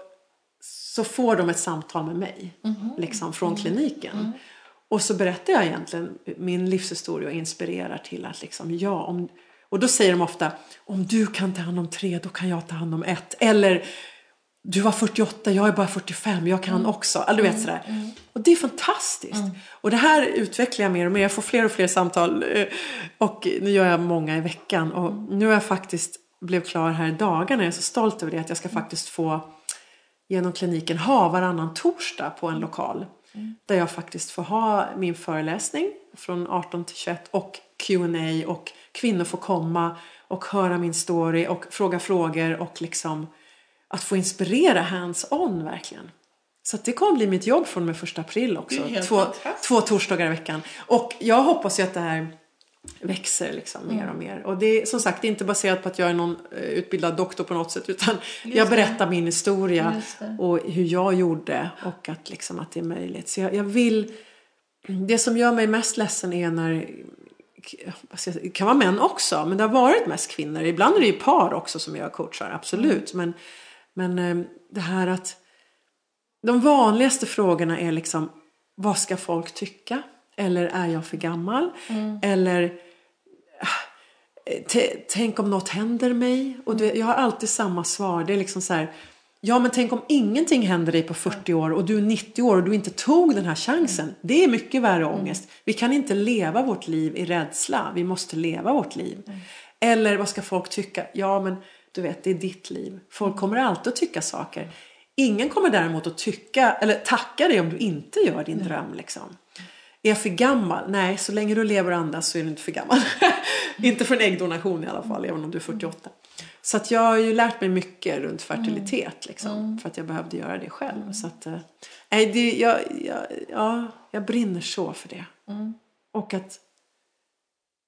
så får de ett samtal med mig, liksom från kliniken. Och så berättar jag egentligen min livshistoria och inspirerar till att liksom, ja, om, och då säger de ofta, om du kan ta hand om tre, då kan jag ta hand om ett. Eller, du var 48, jag är bara 45, jag kan också. Alltså, du vet sådär. Och det är fantastiskt. Och det här utvecklar jag mer och mer. Jag får fler och fler samtal. eh, Och nu gör jag många i veckan. Och nu har jag faktiskt blev klar här i dagarna. Jag är så stolt över det. Att jag ska faktiskt få genom kliniken ha varannan torsdag på en lokal. Där jag faktiskt får ha min föreläsning från 18 till 21 och Q&A och kvinnor får komma och höra min story och fråga frågor och liksom att få inspirera hands-on verkligen. Så det kommer bli mitt jobb från och med första april också. Två, två torsdagar i veckan. Och jag hoppas ju att det här växer liksom mer och mer. Och det är som sagt det inte baserat på att jag är någon eh, utbildad doktor på något sätt utan jag berättar min historia Just det. och hur jag gjorde och att liksom att det är möjligt. Så jag, jag vill det som gör mig mest ledsen är när det kan vara män också, men det har varit mest kvinnor. Ibland är det ju par också som jag coachar, absolut. Men, men eh, det här att de vanligaste frågorna är liksom vad ska folk tycka? Eller är jag för gammal? Eller eh, tänk om något händer mig? Och du, jag har alltid samma svar. Det är liksom så här. Ja men tänk om ingenting händer dig på 40 år och du är 90 år och du inte tog den här chansen. Det är mycket värre ångest. Vi kan inte leva vårt liv i rädsla. Vi måste leva vårt liv. Eller vad ska folk tycka? Ja men du vet det är ditt liv. Folk kommer alltid att tycka saker. Ingen kommer däremot att tycka eller tacka dig om du inte gör din dröm liksom. Är jag för gammal? Nej, så länge du lever och andas så är du inte för gammal. inte för en äggdonation i alla fall, även om du är 48. Så att jag har ju lärt mig mycket runt fertilitet liksom, för att jag behövde göra det själv. Så att, eh, nej, det, jag, jag, ja, jag brinner så för det. Och att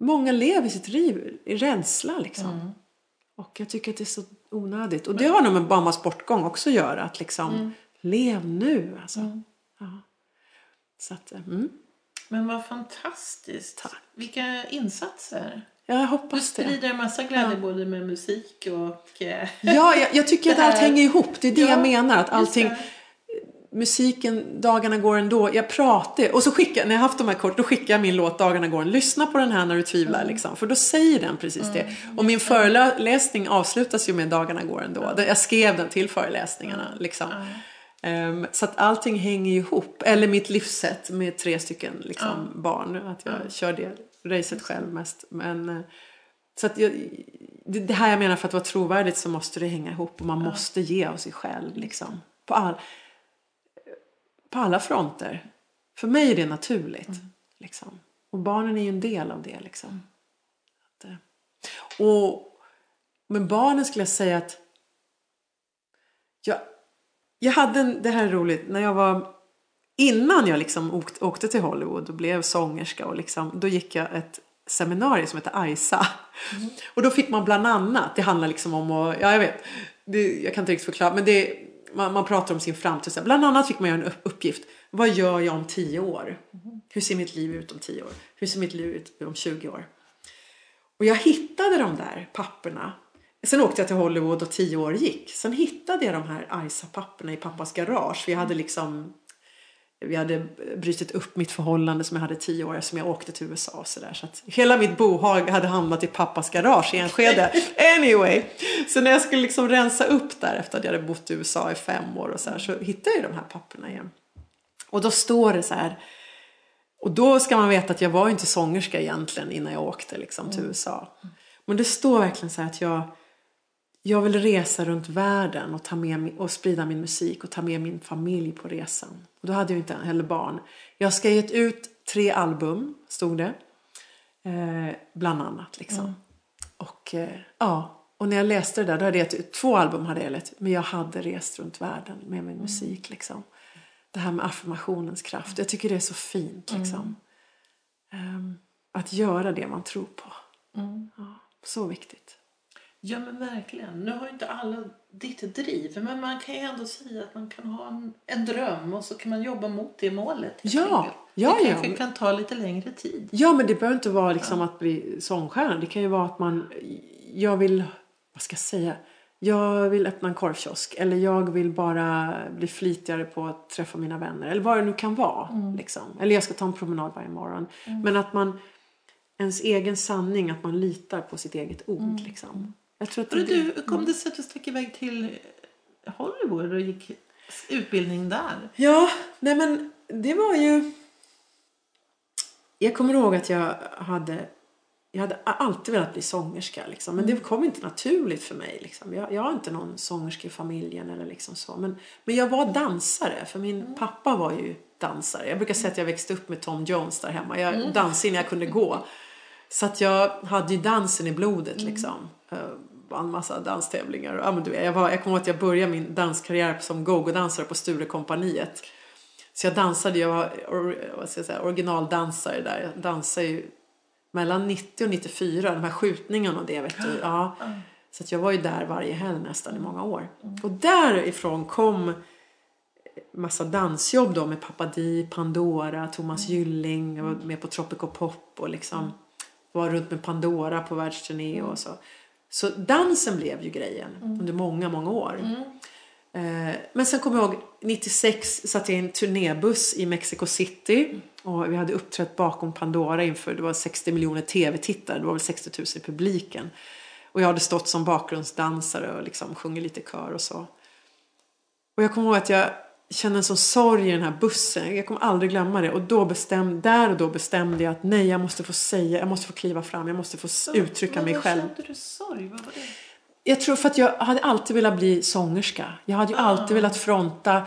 många lever sitt liv i rädsla liksom. Och jag tycker att det är så onödigt. Och det har nog med Bahamas bortgång också att göra. Att liksom, lev nu alltså. Ja. Så att, eh, mm. Men vad fantastiskt. Tack. Vilka insatser. Ja, jag Du hoppas det. sprider en massa glädje både med musik och... eh, Ja, jag, jag tycker att allt hänger ihop. Det är det Ja, jag menar. Att allting, musiken, dagarna går ändå. Jag pratar, och så skickar, när jag haft de här kort, då skickar jag min låt Dagarna går. Lyssna på den här när du tvivlar Mm. liksom. För då säger den precis det. Och min föreläsning avslutas ju med Dagarna går ändå. Jag skrev den till föreläsningarna liksom. Ehm, så att allting hänger ihop. Eller mitt livssätt med tre stycken liksom, barn. Att jag kör det racet själv mest. Men, eh, så att jag, det, det här jag menar för att vara trovärdigt så måste det hänga ihop. Och man måste ge av sig själv liksom. På, all, på alla fronter. För mig är det naturligt. Liksom. Och barnen är ju en del av det. Liksom. Att, eh, och med barnen skulle jag säga att jag, jag hade en, det här är roligt, när jag var innan jag liksom åkte, åkte till Hollywood och blev sångerska och liksom, då gick jag ett seminarium som heter AISA. Och då fick man bland annat, det handlar liksom om att, ja jag vet, det, jag kan inte riktigt förklara, men det, man, man pratar om sin framtid. Så här, Bland annat fick man göra en uppgift. Vad gör jag om 10 år? Hur ser mitt liv ut om 10 år? Hur ser mitt liv ut om 20 år? Och jag hittade de där papperna. Sen åkte jag till Hollywood och 10 år gick. Sen hittade jag de här AISA-papperna i pappas garage. Vi hade liksom vi hade brutit upp mitt förhållande som jag hade tio år som jag åkte till USA och sådär. Så att hela mitt bohag hade hamnat i pappas garage i Enskede. Anyway, så när jag skulle liksom rensa upp där efter att jag hade bott i USA i fem år och så här så hittade jag de här papperna igen. Och då står det så här. Och då ska man veta att jag var ju inte sångerska egentligen innan jag åkte liksom till USA. Men det står verkligen så här att jag jag vill resa runt världen och, ta med, och sprida min musik och ta med min familj på resan. Och då hade jag inte heller barn. Jag ska ge ut tre album, stod det. Eh, bland annat liksom. Och eh, ja, och när jag läste det där, då hade jag gett två album hade jag gett, men jag hade rest runt världen med min musik liksom. Det här med affirmationens kraft, jag tycker det är så fint liksom. Ehm, att göra det man tror på. Ja, så viktigt. Ja men verkligen. Nu har ju inte alla ditt driv. Men man kan ju ändå säga att man kan ha en, en dröm och så kan man jobba mot det målet. Ja, ja, det ja. kanske kan ta lite längre tid. Ja, men det behöver inte vara liksom att bli sångstjärna. Det kan ju vara att man, jag vill, vad ska jag säga, jag vill öppna en korvkiosk. Eller jag vill bara bli flitigare på att träffa mina vänner. Eller vad det nu kan vara. Liksom. Eller jag ska ta en promenad varje morgon. Men att man, ens egen sanning, att man litar på sitt eget ord. Liksom. Jag tror att det, du, kom det sig att du stack iväg till Hollywood och gick utbildning där? Ja, nej men det var ju... Jag kommer ihåg att jag hade... Jag hade alltid velat bli sångerska, liksom. men det kom inte naturligt för mig. Liksom. Jag, jag har inte någon sångerska i familjen eller liksom så. Men, men jag var dansare, för min pappa var ju dansare. Jag brukar säga att jag växte upp med Tom Jones där hemma. Jag dansade innan jag kunde gå. Så att jag hade ju dansen i blodet liksom. Uh, vann massa danstävlingar. Ja, men du jag, var, jag kommer ihåg att jag började min danskarriär som go-go-dansare på Sturecompagniet. Så jag dansade, jag var or, vad ska jag säga, originaldansare där. Jag dansade ju mellan 90 och 94, de här skjutningarna och det vet du. Ja. Så att jag var ju där varje helg nästan i många år. Och därifrån kom massa dansjobb då med Papa Di, Pandora, Thomas Gylling. Jag var med på Tropical Pop och liksom var runt med Pandora på världsturné och så. Så dansen blev ju grejen under många, många år. Eh, Men sen kommer jag ihåg 96 satt jag i en turnébuss i Mexico City och vi hade uppträtt bakom Pandora inför det var 60 miljoner tv-tittare, det var väl 60 000 i publiken. Och jag hade stått som bakgrundsdansare och liksom sjungit lite kör och så. Och jag kommer ihåg att jag kände en sån sorg i den här bussen. Jag kommer aldrig glömma det. Och då bestämde, där och då bestämde jag att nej, jag måste få säga, jag måste få kliva fram, jag måste få uttrycka Men mig själv. kände du sorg? Vad var det? Jag tror för att jag hade alltid velat bli sångerska. Jag hade ju alltid velat fronta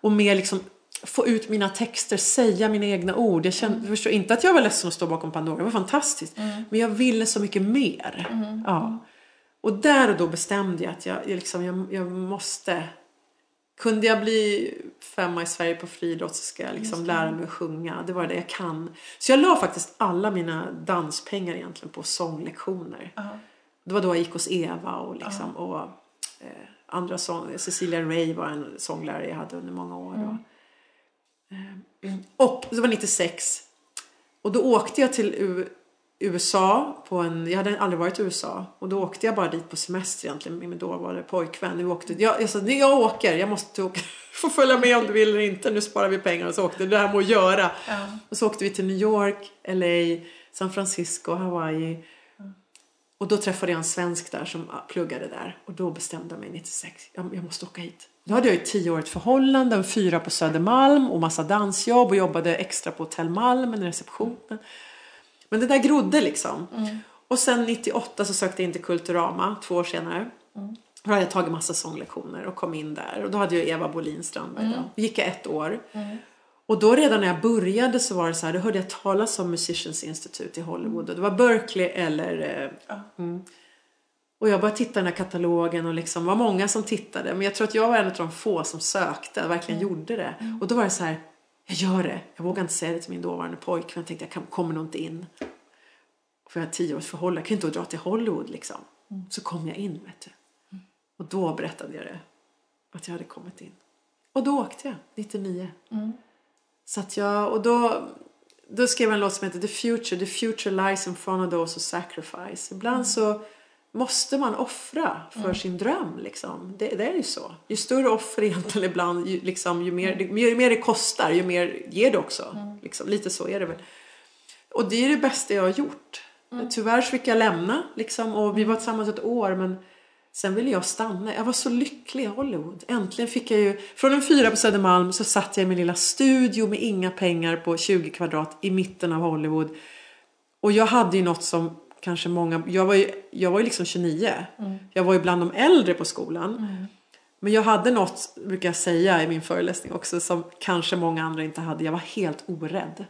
och mer liksom få ut mina texter, säga mina egna ord. Jag kände, jag förstår inte att jag var ledsen att stå bakom Pandora, det var fantastiskt. Men jag ville så mycket mer. Ja. Och där och då bestämde jag att jag, jag, liksom, jag, jag måste kunde jag bli femma i Sverige på friidrott så ska jag liksom lära mig att sjunga. Det var det jag kan. Så jag la faktiskt alla mina danspengar egentligen på sånglektioner. Det var då jag gick hos Eva och, liksom, och eh, andra sång, Cecilia Ray var en sånglärare jag hade under många år. Och, eh, och det var 96. Och då åkte jag till USA på en, jag hade aldrig varit i USA och då åkte jag bara dit på semester egentligen med min dåvarande pojkvän. Vi åkte, jag, jag sa, "Nej, jag åker, jag måste åka, få följa med om du vill eller inte, nu sparar vi pengar och så åkte det här med att göra. Och så åkte vi till New York, LA, San Francisco, Hawaii. Och då träffade jag en svensk där som pluggade där och då bestämde jag mig 96, jag, jag måste åka hit. Då hade jag ju ett tioårigt förhållande, en fyra på Södermalm och massa dansjobb och jobbade extra på Hotell Malmen i receptionen. Men det där grodde liksom. Och sen 98 så sökte jag in till Kulturama, två år senare. Då hade jag tagit massa sånglektioner och kom in där. Och då hade jag Eva Bolin Strandberg då. Då gick jag ett år. Och då redan när jag började så var det så här, då hörde jag talas om Musicians Institute i Hollywood. Och det var Berkeley eller... Eh, mm. Och jag började titta i den här katalogen och liksom var många som tittade. Men jag tror att jag var en av de få som sökte verkligen gjorde det. Och då var det så här, jag gör det. Jag vågar inte säga det till min dåvarande pojkvän. Jag tänkte jag kommer nog inte in. För jag har tio års förhållande, jag kan inte dra till Hollywood liksom. Så kom jag in vet du. Och då berättade jag det. Att jag hade kommit in. Och då åkte jag, 99. Så att jag, och då, då skrev jag en låt som heter The Future. The future lies in front of those who sacrifice. Ibland så måste man offra för sin dröm. Liksom. Det, det är ju så. Ju större offer egentligen ibland, ju, liksom, ju, mer, ju mer det kostar, ju mer ger det också. Liksom. Lite så är det väl. Och det är det bästa jag har gjort. Tyvärr så fick jag lämna liksom, och vi var tillsammans ett år men sen ville jag stanna. Jag var så lycklig i Hollywood. Äntligen fick jag ju, från en fyra på Södermalm så satt jag i min lilla studio med inga pengar på 20 kvadrat i mitten av Hollywood. Och jag hade ju något som kanske många, jag var ju, jag var ju liksom 29. Jag var ju bland de äldre på skolan. Men jag hade något, brukar jag säga i min föreläsning också, som kanske många andra inte hade. Jag var helt orädd.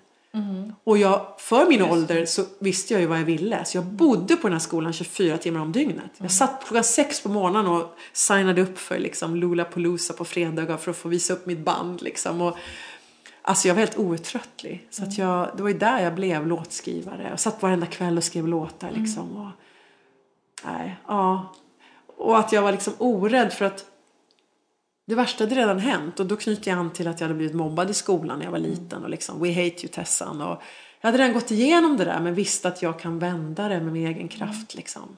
Och jag, för min ålder så visste jag ju vad jag ville. Så jag bodde på den här skolan 24 timmar om dygnet. Jag satt klockan sex på morgonen och signade upp för liksom Lollapalooza på fredagar för att få visa upp mitt band. Liksom. Och, alltså jag var helt outtröttlig. Så att jag, det var ju där jag blev låtskrivare. Jag satt varenda kväll och skrev låtar. Liksom, och, nej, ja. och att jag var liksom orädd för att det värsta hade redan hänt och då knyter jag an till att jag hade blivit mobbad i skolan när jag var liten och liksom We hate you Tessan och jag hade redan gått igenom det där men visste att jag kan vända det med min egen kraft liksom.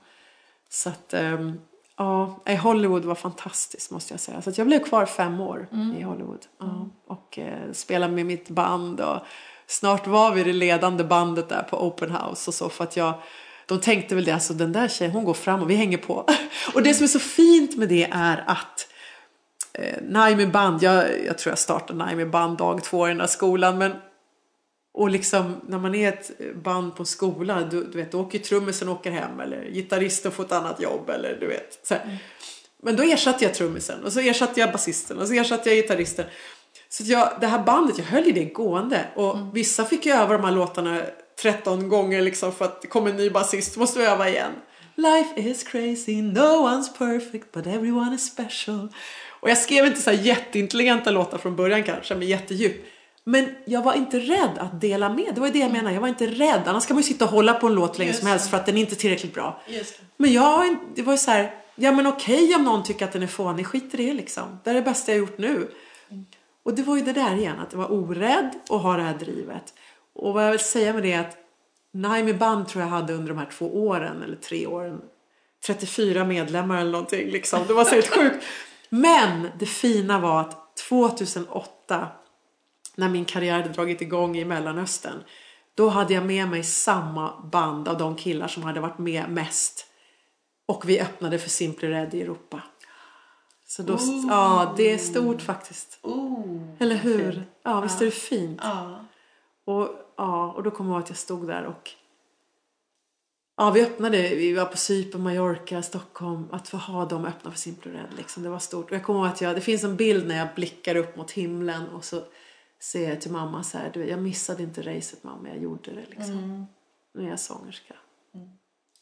Så att ehm, ja, i Hollywood var fantastiskt måste jag säga. Så jag blev kvar fem år i Hollywood ja, och eh, spelade med mitt band och snart var vi det ledande bandet där på Open House och så för att jag de tänkte väl det, alltså den där tjejen hon går fram och vi hänger på. Och det som är så fint med det är att eh, Naimi band, jag, jag tror jag startade Naimi band dag två i den där skolan men och liksom när man är ett band på skola, du, du vet, då åker trummisen åker hem eller gitarristen får ett annat jobb eller du vet. Så här. Men då ersatte jag trummisen och så ersatte jag basisten och så ersatte jag gitarristen. Så jag, det här bandet, jag höll ju det gående och vissa fick ju öva de här låtarna 13 gånger liksom för att det kom en ny basist, måste öva igen. Life is crazy, no one's perfect but everyone is special. Och jag skrev inte så här jätteintelligenta låtar från början kanske, men jättedjup. Men jag var inte rädd att dela med. Det var ju det jag menade. Jag var inte rädd. Annars kan man ju sitta och hålla på en låt länge Just som helst det. för att den är inte är tillräckligt bra. Men jag, det var ju så här, ja men okej om någon tycker att den är fånig, skit i det liksom. Det är det bästa jag gjort nu. Och det var ju det där igen, att jag var orädd och ha det här drivet. Och vad jag vill säga med det är att Naimi Band tror jag hade under de här två åren, eller tre åren, 34 medlemmar eller någonting liksom. Det var så helt sjukt. Men det fina var att 2008, när min karriär hade dragit igång i Mellanöstern, då hade jag med mig samma band av de killar som hade varit med mest. Och vi öppnade för Simply Red i Europa. Så då, ja, det är stort faktiskt. Oh, Eller hur? fint. Ja, visst är det fint? Ja. Och, ja, och då kommer jag ihåg att jag stod där och Ja, vi öppnade, vi var på Cypern, Mallorca, Stockholm. Att få ha dem öppna för Simply Red, liksom, det var stort. Och jag kommer ihåg att jag, det finns en bild när jag blickar upp mot himlen och så säger jag till mamma så här, du, jag missade inte racet mamma, jag gjorde det liksom. Nu är jag sångerska.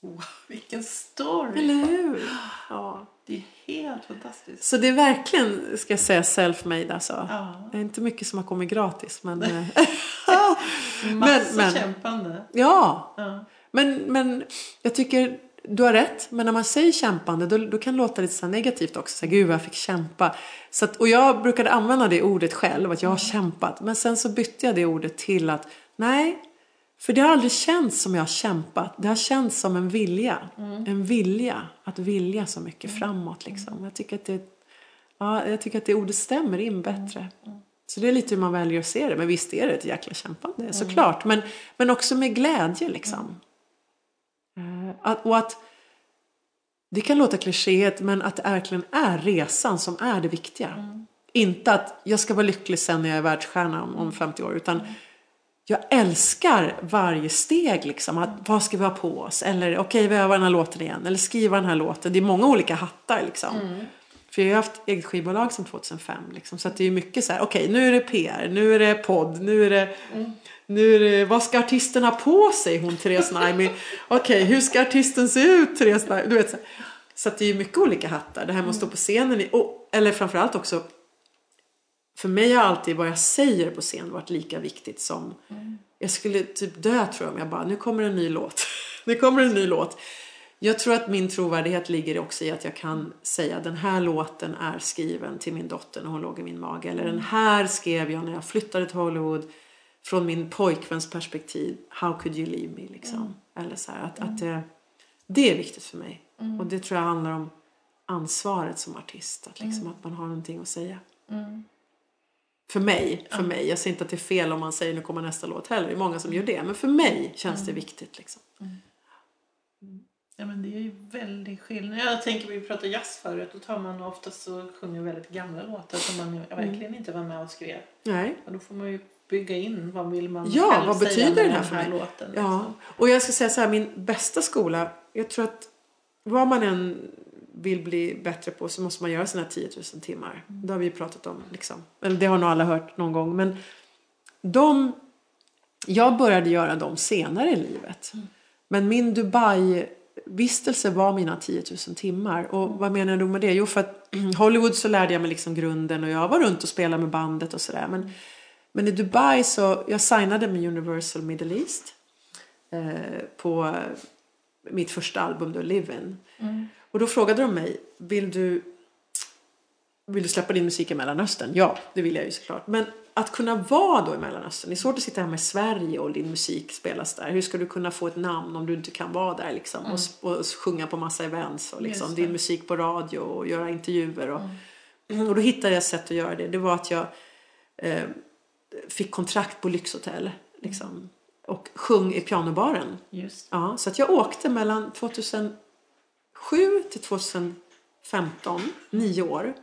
Wow, vilken story! Eller hur? Ja. Det är helt fantastiskt. Så det är verkligen, ska jag säga, self-made alltså. Ja. Det är inte mycket som har kommit gratis, men... eh, Massa men- kämpande. ja, Ja. Men, men jag tycker du har rätt. Men när man säger kämpande då, då kan det låta lite så negativt också. Så här, Gud jag fick kämpa. Så att, och jag brukade använda det ordet själv. Att jag har kämpat. Men sen så bytte jag det ordet till att nej. För det har aldrig känts som jag har kämpat. Det har känts som en vilja. En vilja. Att vilja så mycket framåt liksom. Jag tycker att det, ja, jag tycker att det ordet stämmer in bättre. Så det är lite hur man väljer att se det. Men visst är det ett jäkla kämpande, såklart. Men, men också med glädje liksom. Eh, Att, och att det kan låta klichéet men att det verkligen är resan som är det viktiga. Inte att jag ska vara lycklig sen när jag är världsstjärna om, om 50 år. Utan jag älskar varje steg liksom. Att, vad ska vi ha på oss? Eller okej, vi övar den här låten igen. Eller skriva den här låten. Det är många olika hattar liksom. För jag har haft eget skivbolag sedan 2005. Liksom, så att det är mycket så här, okej nu är det PR, nu är det podd, nu är det... Nu är det, vad ska artisten ha på sig hon Therese Naimi? Okej, hur ska artisten se ut Therese Naimi? Du vet, så, så att det är ju mycket olika hattar. Det här med att stå på scenen. i- Och, eller framförallt också. För mig har alltid vad jag säger på scen varit lika viktigt som. Jag skulle typ dö tror jag om jag bara, nu kommer en ny låt. Nu kommer en ny låt. Jag tror att min trovärdighet ligger också i att jag kan säga den här låten är skriven till min dotter när hon låg i min mage. Eller den här skrev jag när jag flyttade till Hollywood från min pojkväns perspektiv. How could you leave me? Liksom. Eller så här, att, att det, det är viktigt för mig. Och det tror jag handlar om ansvaret som artist. Att, liksom, att man har någonting att säga. För mig, för mig. Jag säger inte att det är fel om man säger nu kommer nästa låt heller. Det är många som gör det. Men för mig känns det viktigt. Liksom. Ja men det är ju väldigt skillnad. Jag tänker vi pratade jazz förut. Då tar man oftast så sjunger väldigt gamla låtar som man verkligen inte var med och skrev. Nej. Och då får man ju bygga in vad vill man Ja, själv vad säga betyder med det här den för här låten. Ja, liksom. och jag ska säga så här, min bästa skola, jag tror att vad man än vill bli bättre på så måste man göra sina 10 000 timmar. Det har vi ju pratat om, liksom. Eller det har nog alla hört någon gång. Men de, jag började göra dem senare i livet. Men min Dubai-vistelse var mina 10 000 timmar. Och vad menar jag då med det? Jo, för att Hollywood så lärde jag mig liksom grunden och jag var runt och spelade med bandet och sådär. Men, men i Dubai så, jag signade med Universal Middle East eh, på mitt första album då, Live In. Och då frågade de mig, vill du, vill du släppa din musik i Mellanöstern? Ja, det vill jag ju såklart. Men att kunna vara då i Mellanöstern, det är svårt att sitta hemma i Sverige och din musik spelas där. Hur ska du kunna få ett namn om du inte kan vara där liksom? Och, s- och sjunga på massa events och liksom, din musik på radio och göra intervjuer. Och, och då hittade jag ett sätt att göra det. Det var att jag eh, fick kontrakt på lyxhotell. Liksom, och sjöng i pianobaren. Just Ja, så att jag åkte mellan 2007 till 2015, nio år.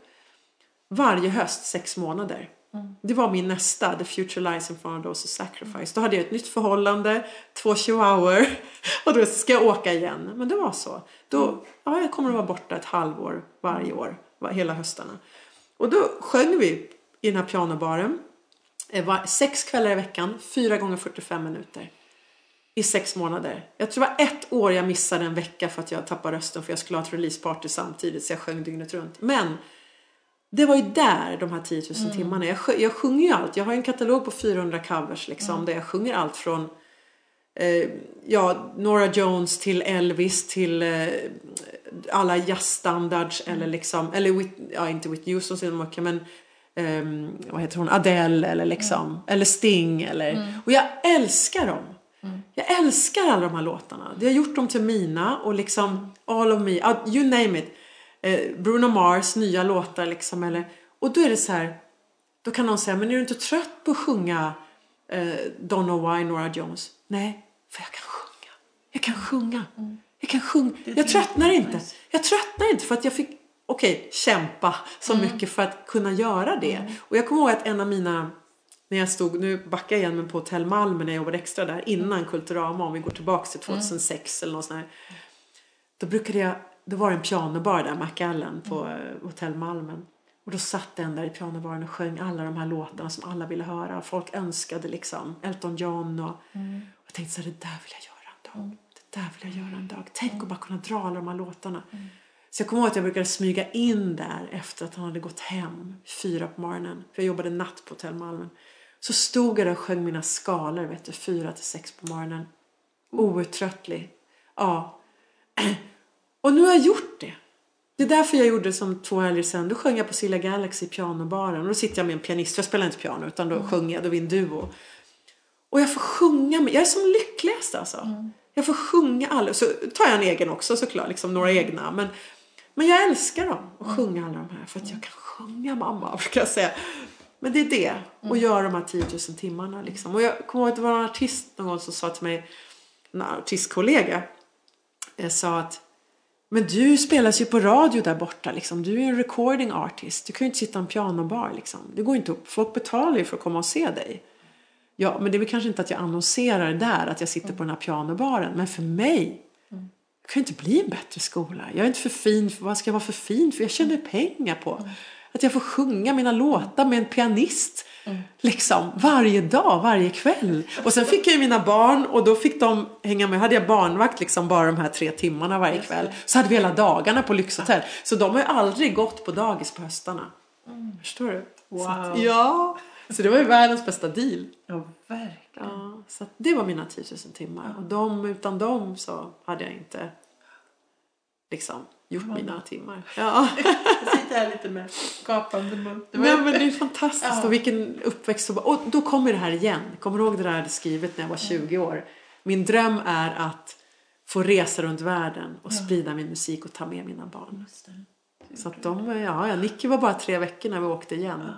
Varje höst, sex månader. Det var min nästa, The Future Lies in front of sacrifice. Då hade jag ett nytt förhållande, två chihuahuor och då ska jag åka igen. Men det var så. Då, ja, jag kommer att vara borta ett halvår varje år, hela höstarna. Och då sjöng vi i den här pianobaren. Eh, Sex kvällar i veckan, fyra gånger 45 minuter i sex månader. Jag tror det var ett år jag missade en vecka för att jag tappade rösten för jag skulle ha ett releaseparty samtidigt så jag sjöng dygnet runt. Men det var ju där de här 10 000 timmarna. Jag, jag sjunger ju allt. Jag har en katalog på 400 covers liksom där jag sjunger allt från eh, ja, Nora Jones till Elvis till eh, alla jazzstandards eller liksom, eller Whit, ja inte Whitney Houston men ehm, vad heter hon, Adele eller liksom, eller Sting eller, och jag älskar dem. Jag älskar alla de här låtarna. Det har gjort dem till mina och liksom All of me, ah, you name it. Eh, Bruno Mars nya låtar liksom eller, och då är det så här, då kan någon säga, men är du inte trött på att sjunga eh, Don't know why, Nora Jones? Nej, för jag kan sjunga. Jag kan sjunga. Jag kan sjunga. Jag tröttnar inte. Jag tröttnar inte för att jag fick, okej, kämpa så mycket för att kunna göra det. Och jag kommer ihåg att en av mina när jag stod, nu backar jag igen men på Hotell Malmö när jag jobbade extra där innan Kulturama om vi går tillbaka till 2006 eller något sånt här. Då brukade jag, då var det en pianobar där, Macallen på eh, Hotell Malmen. Och då satt den där i pianobaren och sjöng alla de här låtarna som alla ville höra. Folk önskade liksom Elton John och, och jag tänkte så här, det där vill jag göra en dag. Det där vill jag göra en dag. Tänk att bara kunna dra alla de här låtarna. Så jag kommer ihåg att jag brukade smyga in där efter att han hade gått hem fyra på morgonen. För jag jobbade natt på Hotell Malmen. Så stod jag där och sjöng mina skalor, vet du, fyra till sex på morgonen. Outtröttlig. Ja. Och nu har jag gjort det. Det är därför jag gjorde som två helger sedan. Då sjöng jag på Silla Galaxy i pianobaren. Och då sitter jag med en pianist. för Jag spelar inte piano utan då sjunger jag. Då är vi en duo. Och jag får sjunga. Med, jag är som lyckligast alltså. Jag får sjunga alla. Så tar jag en egen också såklart. Liksom några egna. Men, men jag älskar dem. Att sjunga alla de här. För att jag kan sjunga mamma. Brukar jag säga. Men det är det. Och göra de här 10 000 timmarna. Liksom. Och jag kommer ihåg att det var en artist någon gång som sa till mig. En artistkollega. eh, Sa att men du spelas ju på radio där borta liksom. Du är en recording artist. Du kan ju inte sitta i en pianobar liksom. Det går inte upp. Folk betalar ju för att komma och se dig. Ja, men det är väl kanske inte att jag annonserar där att jag sitter på den här pianobaren. Men för mig. Det kan inte bli en bättre skola. Jag är inte för fin. För, vad ska jag vara för fin för? Jag tjänar pengar på. Att jag får sjunga mina låtar med en pianist. Liksom varje dag, varje kväll. Och sen fick jag ju mina barn och då fick de hänga med. Hade jag barnvakt liksom bara de här tre timmarna varje kväll. Så hade vi hela dagarna på lyxhotell. Så de har ju aldrig gått på dagis på höstarna. Förstår du? Så att, Wow. ja. Så det var ju världens bästa deal. Ja, verkligen. Ja, så det var mina 10 000 timmar. Och de, utan dem så hade jag inte liksom gjort mina timmar. Ja. Jag sitter här lite med gapande mun. Nej, men det är fantastiskt. Ja. Och vilken uppväxt. Och, då kommer det här igen. Kommer du ihåg det där jag hade skrivit när jag var 20 år? Min dröm är att få resa runt världen och sprida min musik och ta med mina barn. Så att de, ja, ja, Nicky var bara tre veckor när vi åkte igen.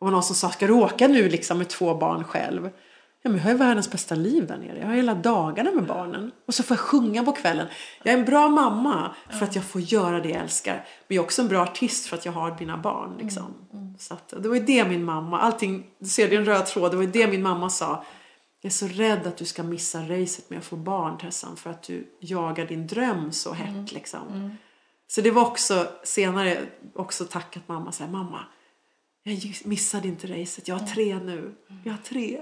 Och någon som sa, ska du åka nu liksom med två barn själv? Ja, men jag har ju världens bästa liv där nere. Jag har hela dagarna med barnen. Och så får jag sjunga på kvällen. Jag är en bra mamma för att jag får göra det jag älskar. Men jag är också en bra artist för att jag har mina barn. Liksom. Så att, det var ju det min mamma, allting, du ser det är en röd tråd. Det var ju det min mamma sa. Jag är så rädd att du ska missa racet med att få barn Tessan. För att du jagar din dröm så hett liksom. Så det var också senare också tackat mamma så här, mamma jag missade inte racet, jag har tre nu. Jag har tre.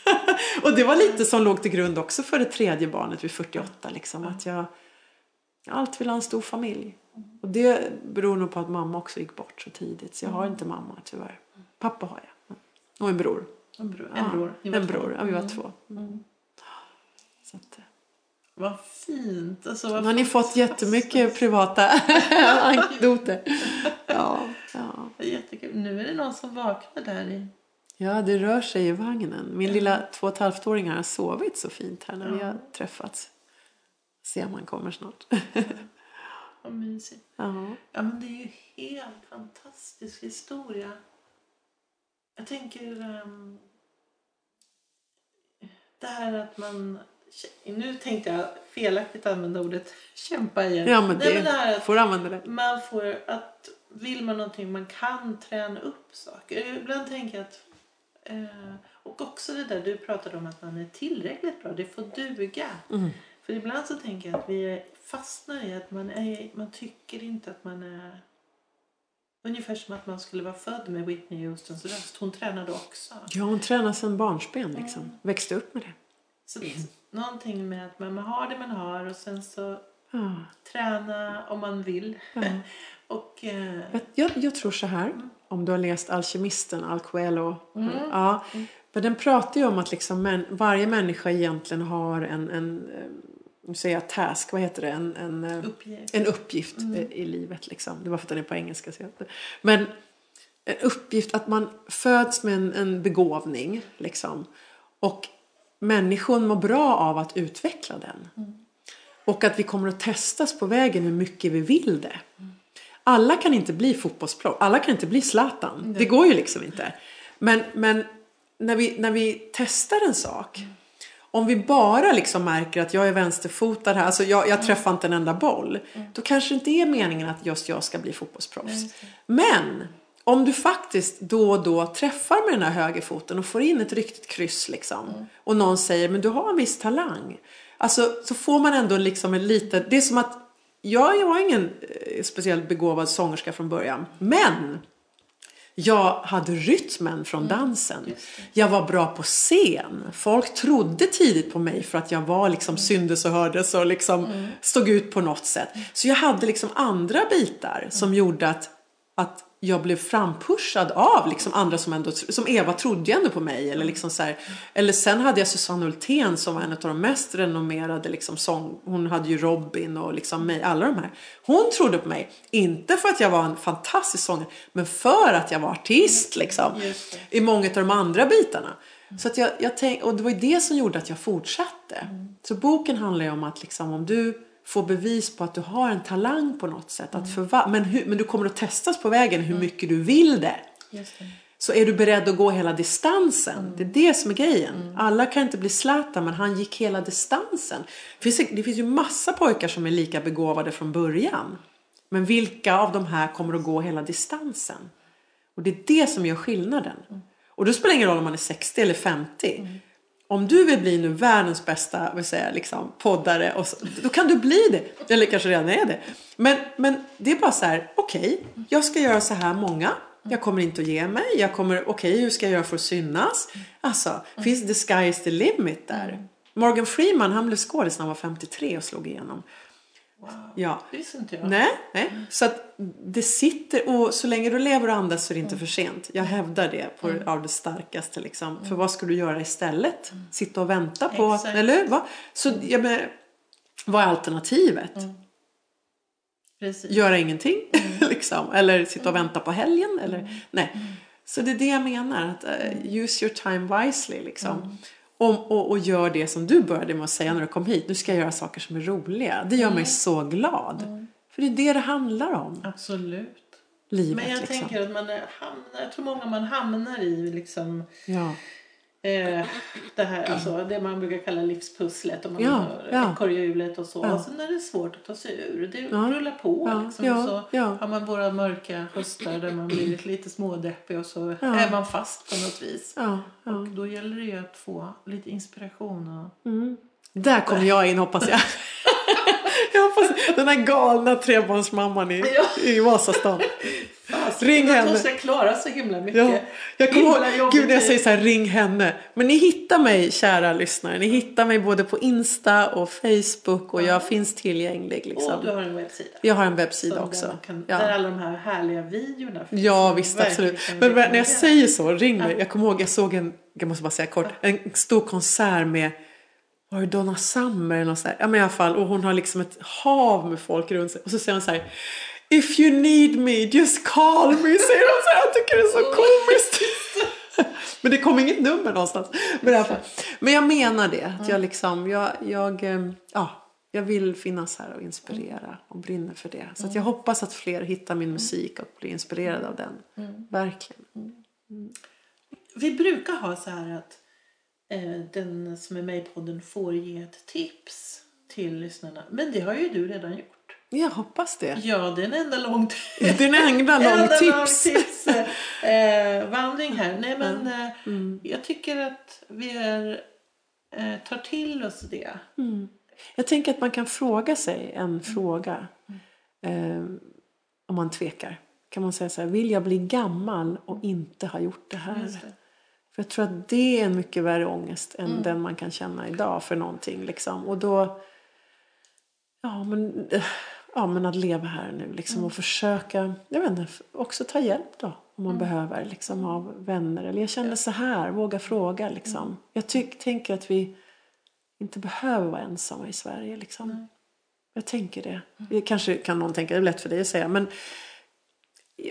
och det var lite som låg till grund också för det tredje barnet vid 48 liksom. Att jag, jag alltid vill ha en stor familj. Och det beror nog på att mamma också gick bort så tidigt. Så jag har inte mamma tyvärr. Pappa har jag. Och en bror. En bror. Ja, En bror. Var en bror. Ja, vi var två. Så att, eh. Vad fint. Alltså, vad har ni fått jättemycket privata anekdoter. Ja, ja. Jättekul. Nu är det någon som vaknar där i... Ja, det rör sig i vagnen. Min lilla två och ett halvt-åring har sovit så fint här när vi har träffats. Se om han kommer snart. Vad mysigt. ja. Ja, men det är ju helt fantastisk historia. Jag tänker... ehm, det här att man... Nu tänkte jag felaktigt använda ordet kämpa igen. ja, men Nej, det, men det här att får använda det. man får att vill man någonting man kan träna upp saker. Ibland tänker jag att eh, och också det där du pratade om att man är tillräckligt bra. Det får duga. Mm. För ibland så tänker jag att vi fastnar i att man, är, man tycker inte att man är ungefär som att man skulle vara född med Whitney Houstons röst. Hon tränade också. Ja, hon tränar sedan barnsben liksom. Växte upp med det. Så att någonting med att man, har det man har och sen så Ja. träna om man vill. Ja. och eh, Jag, jag, tror så här, om du har läst Alkemisten, Al Coelho. Ja, men den pratar ju om att liksom män, varje människa egentligen har en, en eh, nu säger jag task, vad heter det? En, en, eh, uppgift. en uppgift eh, i livet. Liksom. Det var för att den är på engelska. Så jag. Men en uppgift att man föds med en, en begåvning. Liksom. Och människan mår bra av att utveckla den. Och att vi kommer att testas på vägen hur mycket vi vill det. Alla kan inte bli fotbollsproffs. Alla kan inte bli Zlatan. Det går ju liksom inte. Men, men när, vi, när vi testar en sak. Om vi bara liksom märker att jag är vänsterfotad här, alltså jag, jag träffar inte en enda boll. Då kanske det inte är meningen att just jag ska bli fotbollsproffs. Men om du faktiskt då och då träffar med den här högerfoten och får in ett riktigt kryss liksom. Och någon säger, men du har en viss talang. Alltså så får man ändå liksom en liten, det är som att jag, jag var ingen eh, speciellt begåvad sångerska från början. Men jag hade rytmen från dansen. Jag var bra på scen. Folk trodde tidigt på mig för att jag var liksom syndes och hördes och liksom stod ut på något sätt. Så jag hade liksom andra bitar som gjorde att, att jag blev frampushad av liksom andra som ändå, som Eva trodde ändå på mig. Eller, liksom så här, eller sen hade jag Susanne Hultén som var en av de mest renommerade liksom sång, hon hade ju Robin och liksom mig, alla de här. Hon trodde på mig, inte för att jag var en fantastisk sångare, men för att jag var artist liksom. Just I många av de andra bitarna. Så att jag, jag tänk, och det var ju det som gjorde att jag fortsatte. Så boken handlar ju om att liksom, om du får bevis på att du har en talang på något sätt. Att förva- men, hur, men du kommer att testas på vägen hur mycket du vill det. Det. Så är du beredd att gå hela distansen. Det är det som är grejen. Alla kan inte bli Zlatan men han gick hela distansen. Det finns, det finns ju massa pojkar som är lika begåvade från början. Men vilka av de här kommer att gå hela distansen? Och det är det som gör skillnaden. Och då spelar det ingen roll om man är 60 eller 50. Om du vill bli nu världens bästa vill säga, liksom, poddare, och så, då kan du bli det. Eller kanske redan är det. Men, men det är bara så här, okej, jag ska göra så här många. Jag kommer inte att ge mig. Jag kommer, okej, hur ska jag göra för att synas? Alltså, finns the sky is the limit där? Morgan Freeman, han blev skådis när han var 53 och slog igenom. Ja. Det visste inte jag. Nej, nej. Så att det sitter och så länge du lever och andas så är det inte för sent. Jag hävdar det på av det starkaste liksom. För vad ska du göra istället? Sitta och vänta på, Exakt. eller hur? Va? Så ja, men, vad är alternativet? Precis. Göra ingenting liksom. Eller sitta och vänta på helgen. Eller, nej. Så det är det jag menar. Att, eh, use your time wisely liksom. Om, och, och gör det som du började med att säga när du kom hit. Nu ska jag göra saker som är roliga. Det gör mig så glad. För det är det det handlar om. Absolut. Livet Men jag liksom. tänker att man hamnar, jag tror många man hamnar i liksom Ja. Eh, det här, alltså det man brukar kalla livspusslet och man Ja, ja. ekorrhjulet och så. Ja. Och sen är det svårt att ta sig ur. Det Ja. rullar på Ja, liksom. ja, så har man våra mörka höstar där man blir lite smådeppig och så är man fast på något vis. Och då gäller det ju att få lite inspiration. Och... Där kommer jag in hoppas jag. jag hoppas den här galna trebarnsmamman i, i Vasastan. Fast, Ring henne. hon klara så himla mycket. Ja, jag kommer ihåg, gud när jag säger så här, ring henne. Men ni hittar mig kära lyssnare. Ni hittar mig både på Insta och Facebook och jag finns tillgänglig liksom. Och du har en webbsida. Jag har en webbsida Som också. Kan, Ja. där alla de här härliga videorna finns. Ja visst absolut. kan Men när jag säger så, ring mig. Jag kommer ihåg jag såg en, jag måste bara säga kort, en stor konsert med var det Donna Summer eller något sånt där? Ja men i alla fall. Och hon har liksom ett hav med folk runt sig. Och så säger hon så här. If you need me, just call me. Säger hon så. Jag tycker det är så komiskt. men det kom inget nummer någonstans. Men, i alla fall. men jag menar det. Att jag liksom, jag, jag, eh, ja. Jag vill finnas här och inspirera och brinner för det. Så jag hoppas att fler hittar min musik och blir inspirerade av den. Verkligen. Vi brukar ha så här att eh, den som är med i podden får ge ett tips till lyssnarna. Men det har ju du redan gjort. Jag hoppas det. Ja, det är en enda lång, Det är en enda lång enda lång tips. tips eh, vandring här. Nej, men eh, Mm. jag tycker att vi är, eh, tar till oss det. Jag tänker att man kan fråga sig en fråga. Eh, om man tvekar. Kan man säga så här, vill jag bli gammal och inte ha gjort det här? Det. För jag tror att det är en mycket värre ångest än den man kan känna idag för någonting. Liksom. Och då, ja men, eh, ja men att leva här nu liksom och försöka, jag vet inte, också ta hjälp då. Om man behöver liksom av vänner. Eller jag känner så här, våga fråga liksom. Jag tyck, tänker att vi inte behöver vara ensamma i Sverige liksom. Jag tänker det. det. Kanske kan någon tänka, det är lätt för dig att säga. Men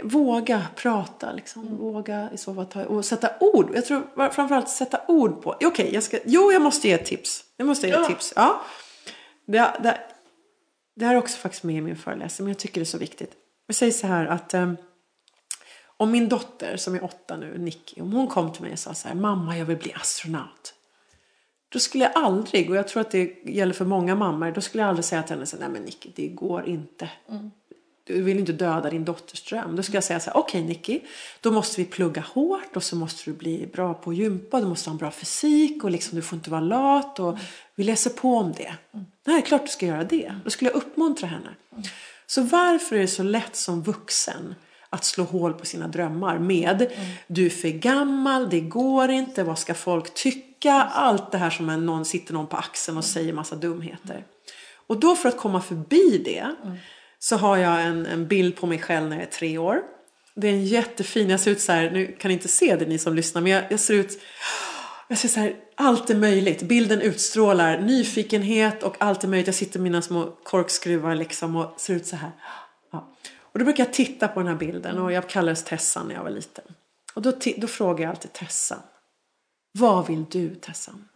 våga prata liksom. Våga i så fall ta, och sätta ord. Jag tror framförallt sätta ord på. Okej, jag ska, jo jag måste ge ett tips. Jag måste ge ett Ja. tips. Ja. Det, det, det här är också faktiskt med i min föreläsning, men jag tycker det är så viktigt. Jag säger så här att eh, om min dotter som är åtta nu, Nicky, om hon kom till mig och sa så här, mamma jag vill bli astronaut. Då skulle jag aldrig, och jag tror att det gäller för många mammor, då skulle jag aldrig säga till henne så här, nej men Nicky, det går inte. Du vill inte döda din dotters dröm. Då skulle jag säga så här, okej Nicky, då måste vi plugga hårt och så måste du bli bra på gympa, du måste ha en bra fysik och liksom, du får inte vara lat och vi läser på om det. Nej, klart du ska göra det. Då skulle jag uppmuntra henne. Så varför är det så lätt som vuxen att slå hål på sina drömmar med du är för gammal, det går inte, vad ska folk tycka? Allt det här som en, någon sitter någon på axeln och säger massa dumheter. Och då för att komma förbi det så har jag en, en bild på mig själv när jag är tre år. Det är en jättefin, jag ser ut så här, nu kan ni inte se det ni som lyssnar, men jag, jag ser ut jag ser så här, allt är möjligt. Bilden utstrålar nyfikenhet och allt är möjligt. Jag sitter med mina små korkskruvar liksom och ser ut så här. Ja. Och då brukar jag titta på den här bilden och jag kallades Tessan när jag var liten. Och då, då frågar jag alltid Tessan. Vad vill du Tessan?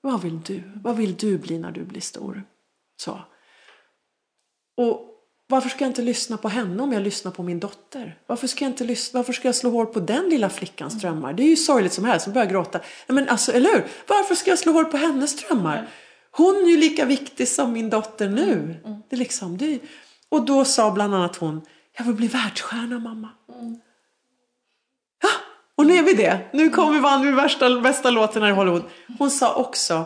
Vad vill du? Vad vill du bli när du blir stor? Så. Och varför ska jag inte lyssna på henne om jag lyssnar på min dotter? Varför ska jag, inte lyssna, varför ska jag slå hål på den lilla flickans drömmar? Det är ju sorgligt som helst, hon börjar gråta. Men alltså, eller hur? Varför ska jag slå hål på hennes drömmar? Hon är ju lika viktig som min dotter nu. Det är liksom, det är, och då sa bland annat hon, jag vill bli världsstjärna mamma. Ja, och nu är vi det. Nu kommer vi vann vi värsta, bästa låten här i Hollywood. Hon sa också,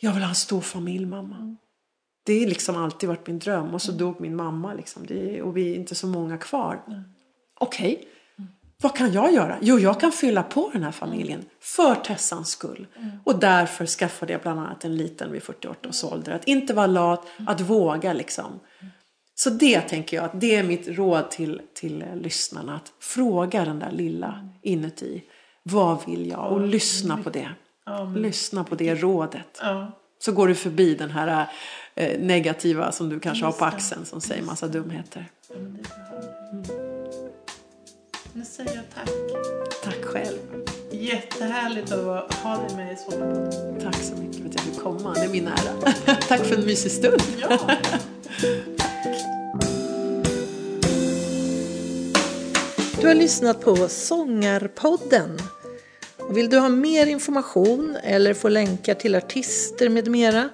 jag vill ha en stor familj mamma. Det är liksom alltid varit min dröm. Och så dog min mamma liksom. Är, och vi är inte så många kvar. Okej. Vad kan jag göra? Jo, jag kan fylla på den här familjen för Tessans skull. Och därför skaffade jag bland annat en liten vid 48 års ålder. Att inte vara lat, att våga liksom. Så det tänker jag att det är mitt råd till, till eh, lyssnarna. Att fråga den där lilla inuti. Vad vill jag? Och lyssna på det. Lyssna på det rådet. Så går du förbi den här eh, negativa som du kanske har på axeln som säger massa dumheter. Du. Nu säger jag tack. Tack själv. Jättehärligt att ha dig med i Sångarpodden. Tack så mycket för att jag fick komma. Det är min ära. Tack för en mysig stund. Ja. Du har lyssnat på Sångarpodden. Vill du ha mer information eller få länkar till artister med mera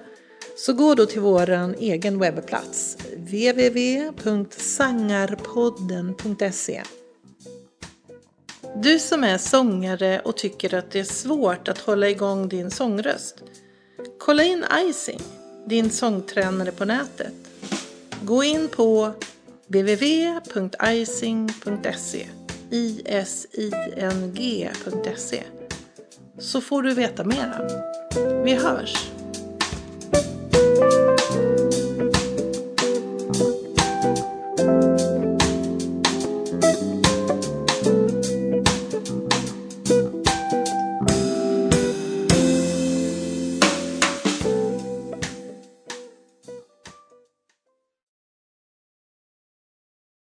så gå då till vår egen webbplats www.sangarpodden.se Du som är sångare och tycker att det är svårt att hålla igång din sångröst. Kolla in Icing, din sångtränare på nätet. Gå in på www.icing.se ising.se så får du veta mera. Vi hörs!